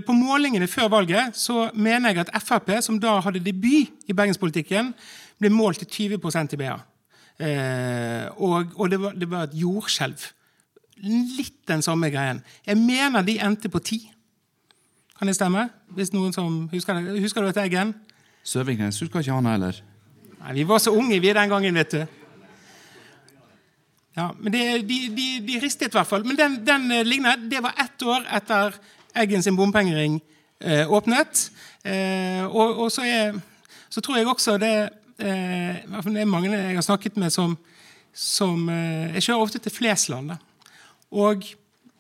på målingene før valget så mener jeg at Frp, som da hadde debut i bergenspolitikken, ble målt til 20% i BA. Og og det, var, det var et jordskjelv. Litt den samme greien. Jeg mener de endte på ti. Kan det stemme? Hvis noen som Husker, det, husker du dette, Eggen? Søviknes husker ikke han heller. Nei, Vi var så unge vi den gangen, vet du. Ja, men det, de, de, de ristet i hvert fall. Men den, den eh, lignet. Det var ett år etter Eggen sin bompengering eh, åpnet. Eh, og, og så, er, så tror jeg også det eh, Det er mange jeg har snakket med som, som eh, Jeg kjører ofte til Flesland. da. Og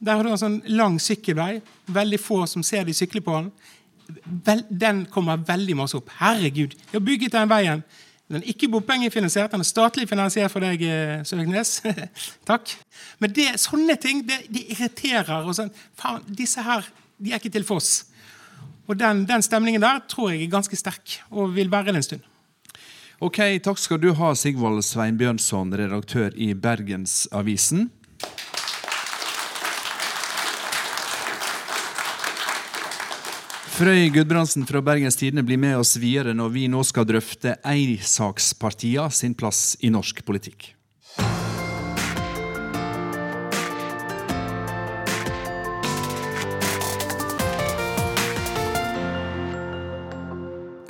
der har du en sånn lang sykkelvei. Veldig få som ser de sykler på den. Den kommer veldig masse opp. Herregud, jeg har bygget den veien. Den er ikke bompengefinansiert, den er statlig finansiert for deg, Søviknes. Søgnes. Takk. Men det, sånne ting det, det irriterer. og sånn, faen, Disse her de er ikke til for oss. Og den, den stemningen der tror jeg er ganske sterk, og vil være det en stund. Ok, Takk skal du ha, Sigvald Sveinbjørnson, redaktør i Bergensavisen. Frøy Gudbrandsen fra Bergens Tidende blir med oss videre når vi nå skal drøfte eisakspartia sin plass i norsk politikk.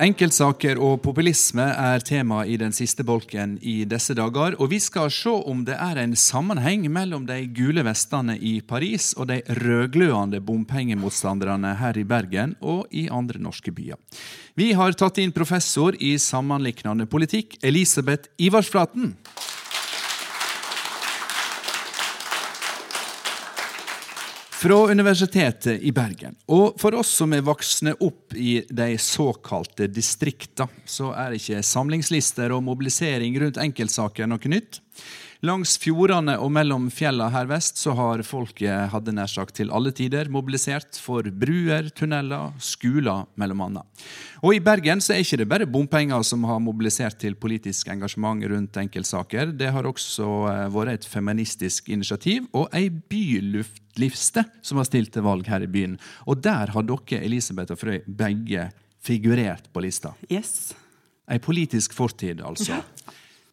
Enkeltsaker og populisme er tema i den siste bolken i disse dager. Og vi skal se om det er en sammenheng mellom de gule vestene i Paris og de rødglødende bompengemotstanderne her i Bergen og i andre norske byer. Vi har tatt inn professor i sammenliknende politikk, Elisabeth Ivarsflaten. Fra Universitetet i Bergen. Og for oss som er voksne opp i de såkalte distrikta, så er ikke samlingslister og mobilisering rundt enkeltsaker noe nytt. Langs fjordene og mellom fjella her vest så har folket hadde nær sagt til alle tider mobilisert for bruer, tunneler, skoler mellom annet. Og i Bergen så er ikke det bare bompenger som har mobilisert til politisk engasjement rundt enkeltsaker. Det har også eh, vært et feministisk initiativ og ei byluftliste som har stilt til valg her i byen. Og der har dere, Elisabeth og Frøy, begge figurert på lista. Yes. Ei politisk fortid, altså.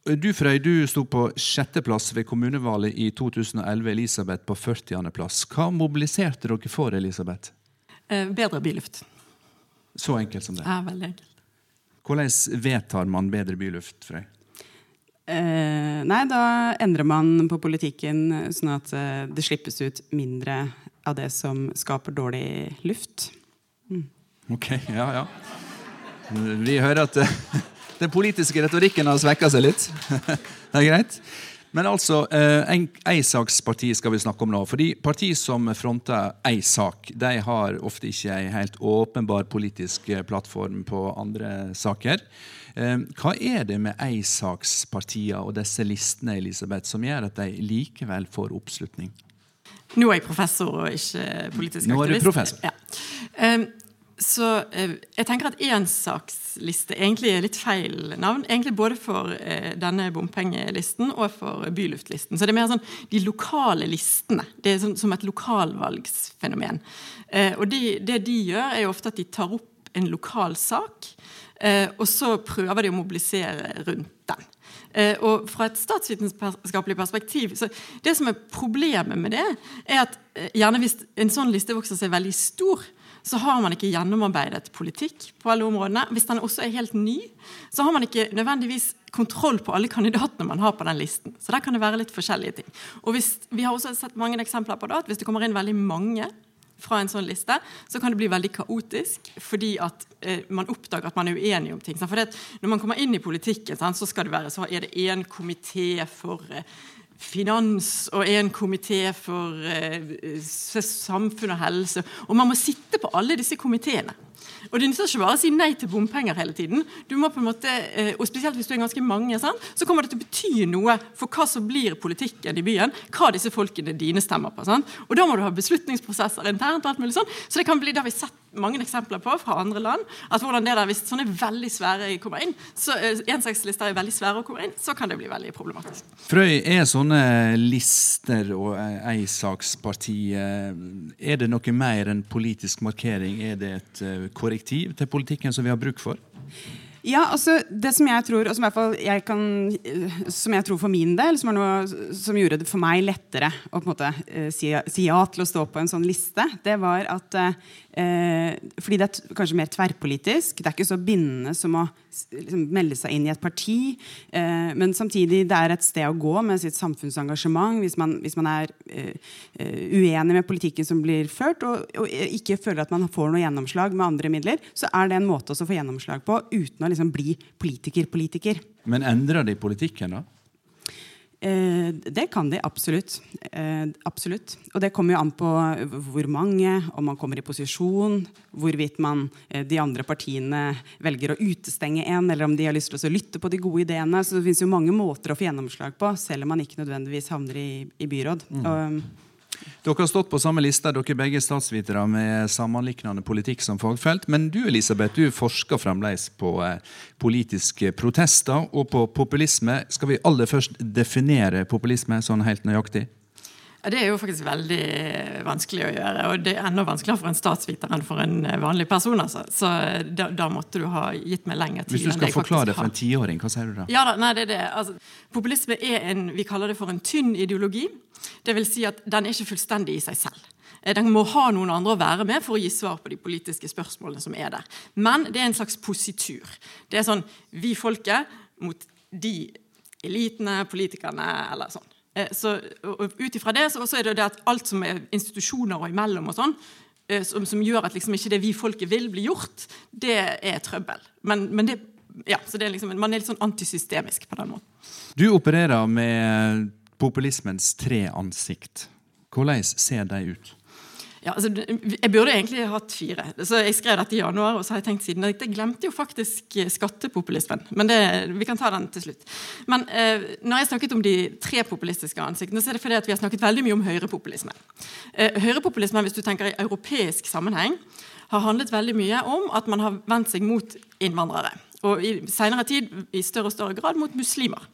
Du Frøy, du sto på sjetteplass ved kommunevalget i 2011, Elisabeth på 40.-plass. Hva mobiliserte dere for, Elisabeth? Eh, bedre byluft. Så enkelt som det? Ja, veldig enkelt. Hvordan vedtar man bedre byluft, Frøy? Eh, nei, da endrer man på politikken sånn at eh, det slippes ut mindre av det som skaper dårlig luft. Mm. Ok, ja, ja. Vi hører at Den politiske retorikken har svekka seg litt. det er greit. Men altså, eh, Eisakspartiet skal vi snakke om nå. fordi Partier som fronter ei sak, de har ofte ikke ei helt åpenbar politisk eh, plattform på andre saker. Eh, hva er det med eisakspartiene og disse listene Elisabeth, som gjør at de likevel får oppslutning? Nå er jeg professor og ikke politisk aktivist. Nå er du professor. Ja. Um, så eh, jeg tenker at ensaksliste egentlig er litt feil navn. Egentlig både for eh, denne bompengelisten og for byluftlisten. Så det er mer sånn de lokale listene. Det er sånn, som et lokalvalgsfenomen. Eh, og de, det de gjør, er jo ofte at de tar opp en lokal sak, og så prøver de å mobilisere rundt den. og Fra et statsvitenskapelig perspektiv så Det som er problemet med det, er at gjerne hvis en sånn liste vokser seg veldig stor, så har man ikke gjennomarbeidet politikk på alle områdene. Hvis den også er helt ny, så har man ikke nødvendigvis kontroll på alle kandidatene man har på den listen. Så der kan det være litt forskjellige ting. Og hvis, Vi har også sett mange eksempler på det, at hvis det kommer inn veldig mange fra en sånn liste, så kan det bli veldig kaotisk fordi at eh, man oppdager at man er uenig om ting. For når man kommer inn i politikken, så, skal det være, så er det én komité for eh, finans og en komité for eh, samfunn og helse. Og man må sitte på alle disse komiteene. Og det nytter ikke bare å si nei til bompenger hele tiden. Du må på en måte, eh, og Spesielt hvis du er ganske mange, så kommer det til å bety noe for hva som blir politikken i byen. Hva disse folkene dine stemmer på. Og Da må du ha beslutningsprosesser internt. og alt mulig sånn. Så det kan bli, det har vi sett mange eksempler på fra andre land. at hvordan det der, Hvis sånne veldig svære kommer inn, så eh, ensakslister er veldig svære å komme inn, så kan det bli veldig problematisk. Frøy, er sånne lister og eisaksparti Er det noe mer enn politisk markering? Er det et korrektiv til politikken som vi har bruk for? Ja, altså Det som jeg tror, og som, jeg, kan, som jeg tror for min del, som, noe, som, gjorde det for meg lettere å på en måte uh, si, si, ja til å stå på en sånn liste, det var at uh, Eh, fordi det er kanskje mer tverrpolitisk. Det er ikke så bindende som å liksom, melde seg inn i et parti. Eh, men samtidig det er et sted å gå med sitt samfunnsengasjement hvis man, hvis man er eh, eh uenig med politikken som blir ført, og, og, ikke føler at man får noe gjennomslag med andre midler, så er det en måte å få gjennomslag på uten å liksom bli politiker-politiker. Men endrer de politikken, da? Eh, det kan de absolutt. Eh, absolutt. Og det kommer jo an på hvor mange, om man kommer i posisjon, hvorvidt man, eh, de andre partiene velger å utestenge en, eller om de har lyst til å lytte på de gode ideene. Så det finnes jo mange måter å få gjennomslag på, selv om man ikke nødvendigvis havner i, i byråd. Mm. Og, dere har stått på samme liste, dere begge statsvitere med sammenliknende politikk som fagfelt. Men du Elisabeth, du forsker fremdeles på eh, politiske protester og på populisme. Skal vi aller først definere populisme sånn helt nøyaktig? Ja, Det er jo faktisk veldig vanskelig å gjøre. Og det er enda vanskeligere for en statsviter enn for en vanlig person. Altså. Så da, da, måtte du ha gitt meg lengre tid. Hvis du skal forklare det for en tiåring, hva sier du da? Ja da, nei, det er det. Altså, populisme er en vi kaller det for en tynn ideologi. Det vil si at den er ikke fullstendig i seg selv. Eh, den må ha noen andre å være med for å gi svar på de politiske spørsmålene som er der. Men det er en slags positur. Det er sånn vi folket mot de elitene, politikerne, eller sånn. Eh, så Ut ifra det så er det det at alt som er institusjoner og imellom, og sånn, eh, som, som, gjør at liksom ikke det vi folket vil, bli gjort, det er trøbbel. Men, men det, ja, så det er liksom, man er litt sånn antisystemisk på den måten. Du opererer med populismens tre ansikt. Hvordan ser de ut? Ja, altså, jeg burde egentlig hatt fire. Så Jeg skrev dette i januar, og så har jeg tenkt siden Jeg glemte jo faktisk eh, skattepopulismen. Men det, vi kan ta den til slutt. Men eh, når jeg snakket om de tre populistiske ansiktene, så er det fordi at vi har snakket veldig mye om høyrepopulisme. Eh, høyrepopulisme, hvis du tenker i europeisk sammenheng, har handlet veldig mye om at man har vendt seg mot innvandrere og i senere tid i større og større grad mot muslimer.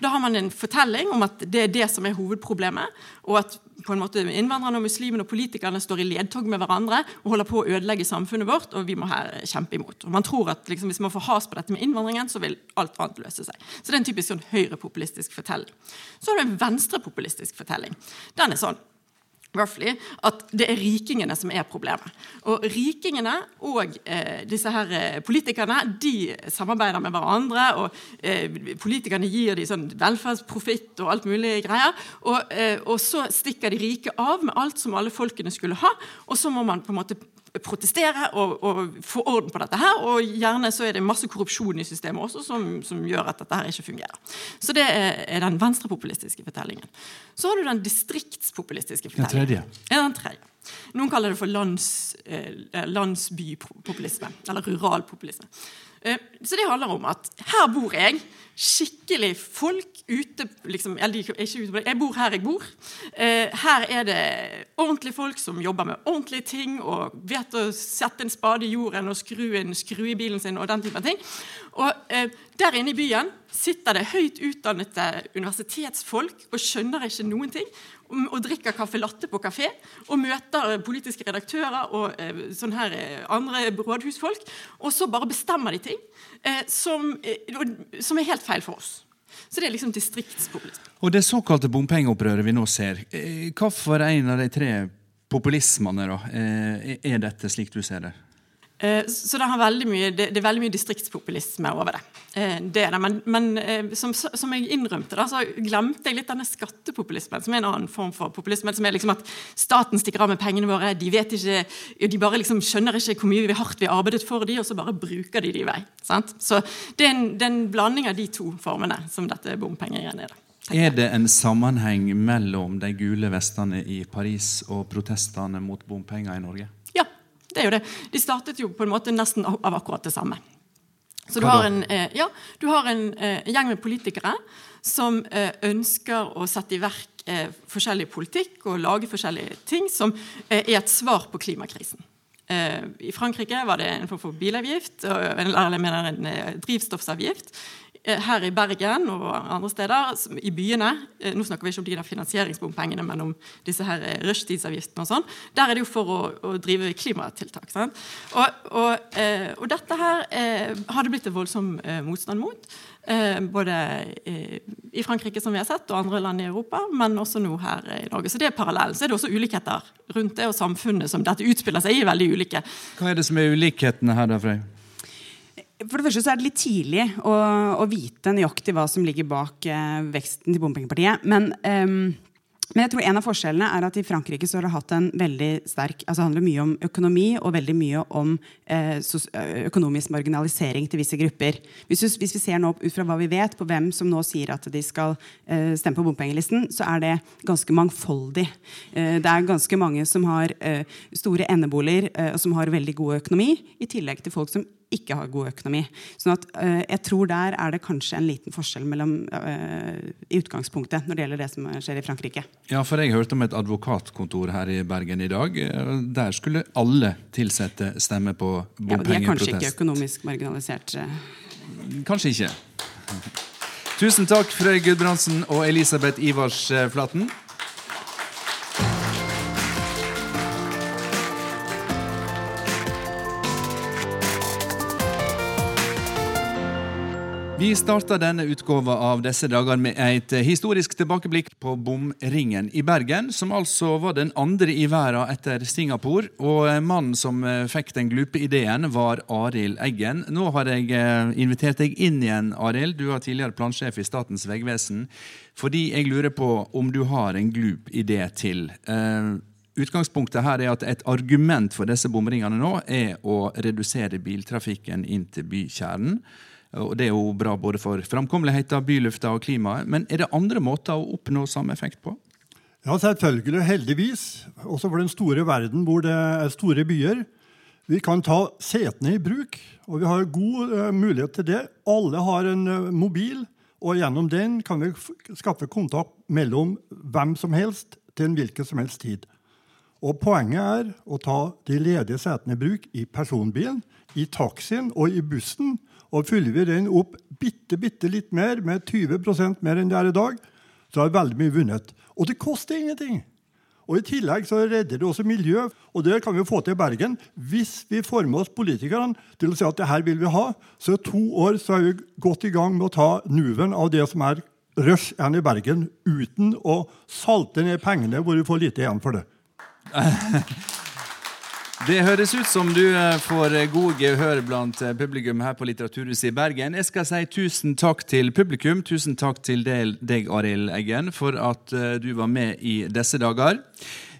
Da har man en fortelling om at det er det som er hovedproblemet, og at på en måte innvandrerne og muslimene og politikerne står i ledtog med hverandre og holder på å ødelegge samfunnet vårt, og vi må her kjempe imot. Og Man tror at liksom, hvis man får has på dette med innvandringen, så vil alt annet løse seg. Så det er en typisk sånn høyrepopulistisk fortelling. Så har du en venstrepopulistisk fortelling. Den er sånn roughly, at det er rikingene som er problemet. Og rikingene og eh, disse her eh, politikerne de samarbeider med hverandre. og eh, Politikerne gir dem sånn velferdsprofitt og alt mulig greier. Og, eh, og, så stikker de rike av med alt som alle folkene skulle ha. Og så må man på en måte protestere og, og, få orden på dette her. Og gjerne så er det masse korrupsjon i systemet også som, som gjør at dette her ikke fungerer. Så det er, er den venstrepopulistiske fortellingen. Så har du den distriktspopulistiske fortellingen. Den tredje. Ja, den tredje. Noen kaller det for lands, eh, landsbypopulisme. Eller ruralpopulisme. Eh, så det handler om at her bor jeg. Skikkelig folk ute liksom, Jeg bor her jeg bor. Eh, her er det ordentlige folk som jobber med ordentlige ting og vet å sette en spade i jorden og skru en skru i bilen sin og den typen ting. Og eh, Der inne i byen sitter det høyt utdannede universitetsfolk og skjønner ikke noen ting og drikker caffè latte på kafé og møter politiske redaktører og eh, sånne her eh, andre rådhusfolk. Og så bare bestemmer de ting eh, som, eh, som, er helt feil for oss. Så det er liksom distriktspopulisme. Og det såkalte bompengeopprøret vi nå ser, eh, hva for en av de tre populismene da, eh, er dette, slik du ser det? Eh, så det, mye, det, er veldig mye distriktspopulisme over det. Eh, det, det. Men, men eh, som, som, jeg innrømte, da, så glemte jeg litt denne skattepopulismen, som er en annen form for populisme. Som er liksom at staten stikker av med pengene våre, de vet ikke, de bare liksom skjønner ikke hvor mye vi hardt vi har arbeidet for de, og så bare bruker de de i vei. Sant? Så det er, en, det er en blanding av de to formene som dette bompengegreiene er. Er det en sammenheng mellom de gule vestene i Paris og protestene mot bompenger i Norge? Det er jo det. De startet jo på en måte nesten av akkurat det samme. Så du har en, eh, ja, du har en eh, gjeng med politikere som eh, ønsker å sette i verk forskjellig politikk og lage forskjellige ting som er et svar på klimakrisen. I Frankrike var det en form for bilavgift, eller jeg mener en drivstoffavgift. Eh, her i Bergen og andre steder, i byene eh, Nå snakker vi ikke om de der finansieringsbompengene, men om disse her eh, rushtidsavgiftene og sånn. Der er det jo for å, å drive klimatiltak. Og, og, og, dette her har det blitt en voldsom motstand mot. Både i Frankrike, som vi har sett, og andre land i Europa, men også nå her i Norge. Så det er parallellen. Så er det også ulikheter rundt det, og samfunnet som dette utspiller seg i, veldig ulike. Hva er det som er ulikhetene her, da, Frøy? For det første så er det litt tidlig å, å vite nøyaktig hva som ligger bak eh, veksten til bompengepartiet. Men, eh, men, jeg tror en av forskjellene er at i Frankrike så har det hatt en veldig sterk altså Det handler mye om økonomi og veldig mye om eh, økonomisk marginalisering til visse grupper. Hvis, hvis, vi ser nå ut fra hva vi vet på hvem som nå sier at de skal eh, stemme på bompengelisten, så er det ganske mangfoldig. Eh, det er ganske mange som har eh, store endeboliger og som har veldig god økonomi, i tillegg til folk som ikke har god økonomi. Sånn at uh, jeg tror der er det kanskje en liten forskjell mellom, uh, i utgangspunktet når det gjelder det som skjer i Frankrike. Ja, for jeg hørte om et advokatkontor her i Bergen i dag. Der skulle alle ansatte stemme på bompengeprotest. Ja, de er kanskje ikke økonomisk marginalisert? Kanskje ikke. Tusen takk, Frøy Gudbrandsen og Elisabeth Ivars Flaten. Vi starter denne utgåva av disse dager med et historisk tilbakeblikk på bomringen i Bergen, som altså var den andre i verden etter Singapore. Og mannen som eh, fikk den glupe ideen, var Arild Eggen. Nå har jeg eh, invitert deg inn igjen, Arild. Du var tidligere plansjef i Statens vegvesen. Fordi jeg lurer på om du har en glup idé til. Utgangspunktet her er at Et argument for disse bomringene nå er å redusere biltrafikken inn til bykjernen. Og Det er jo bra både for framkommeligheten, bylufta og klimaet. Men er det andre måter å oppnå samme effekt på? Ja, selvfølgelig. Heldigvis. Også for den store verden hvor det er store byer. Vi kan ta setene i bruk, og vi har god uh, mulighet til det. Alle har en uh, mobil, og gjennom den kan vi skaffe kontakt mellom hvem som helst til en hvilken som helst tid. Og Poenget er å ta de ledige setene i bruk i personbilen, i taxien og i bussen og fyller vi den opp bitte, bitte litt mer, med 20 mer enn det er i dag, så har veldig mye vunnet. Og det koster ingenting. Og I tillegg så redder det også miljø, og det kan vi få til i Bergen. Hvis vi får med oss politikerne til å si at det her vil vi ha, så i to år så er vi godt i gang med å ta nuven av det som er rush igjen i Bergen, uten å salte ned pengene hvor vi får lite igjen for det. Det høres ut som du eh, får eh, god gehør blant eh, publikum her på Litteraturhuset i Bergen. Jeg skal si tusen takk til publikum, tusen takk til deg, Arild Eggen, for at du var med i disse dager.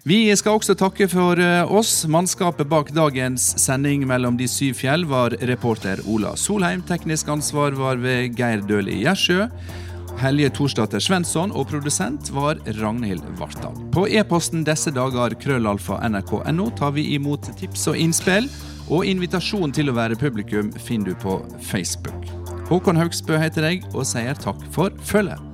Vi skal også takke for oss. Mannskapet bak dagens sending mellom de syv fjell var reporter Ola Solheim. Teknisk ansvar var ved Geir Døhli Gjersjø. Helje Torsdatter Svensson, og produsent var Ragnhild Vartdal. På e-posten disse dager krøllalfa nrk.no tar vi imot tips og innspill, og invitasjon til å være publikum finner du på Facebook. Håkon Haugsbø heter jeg, og sier takk for følget.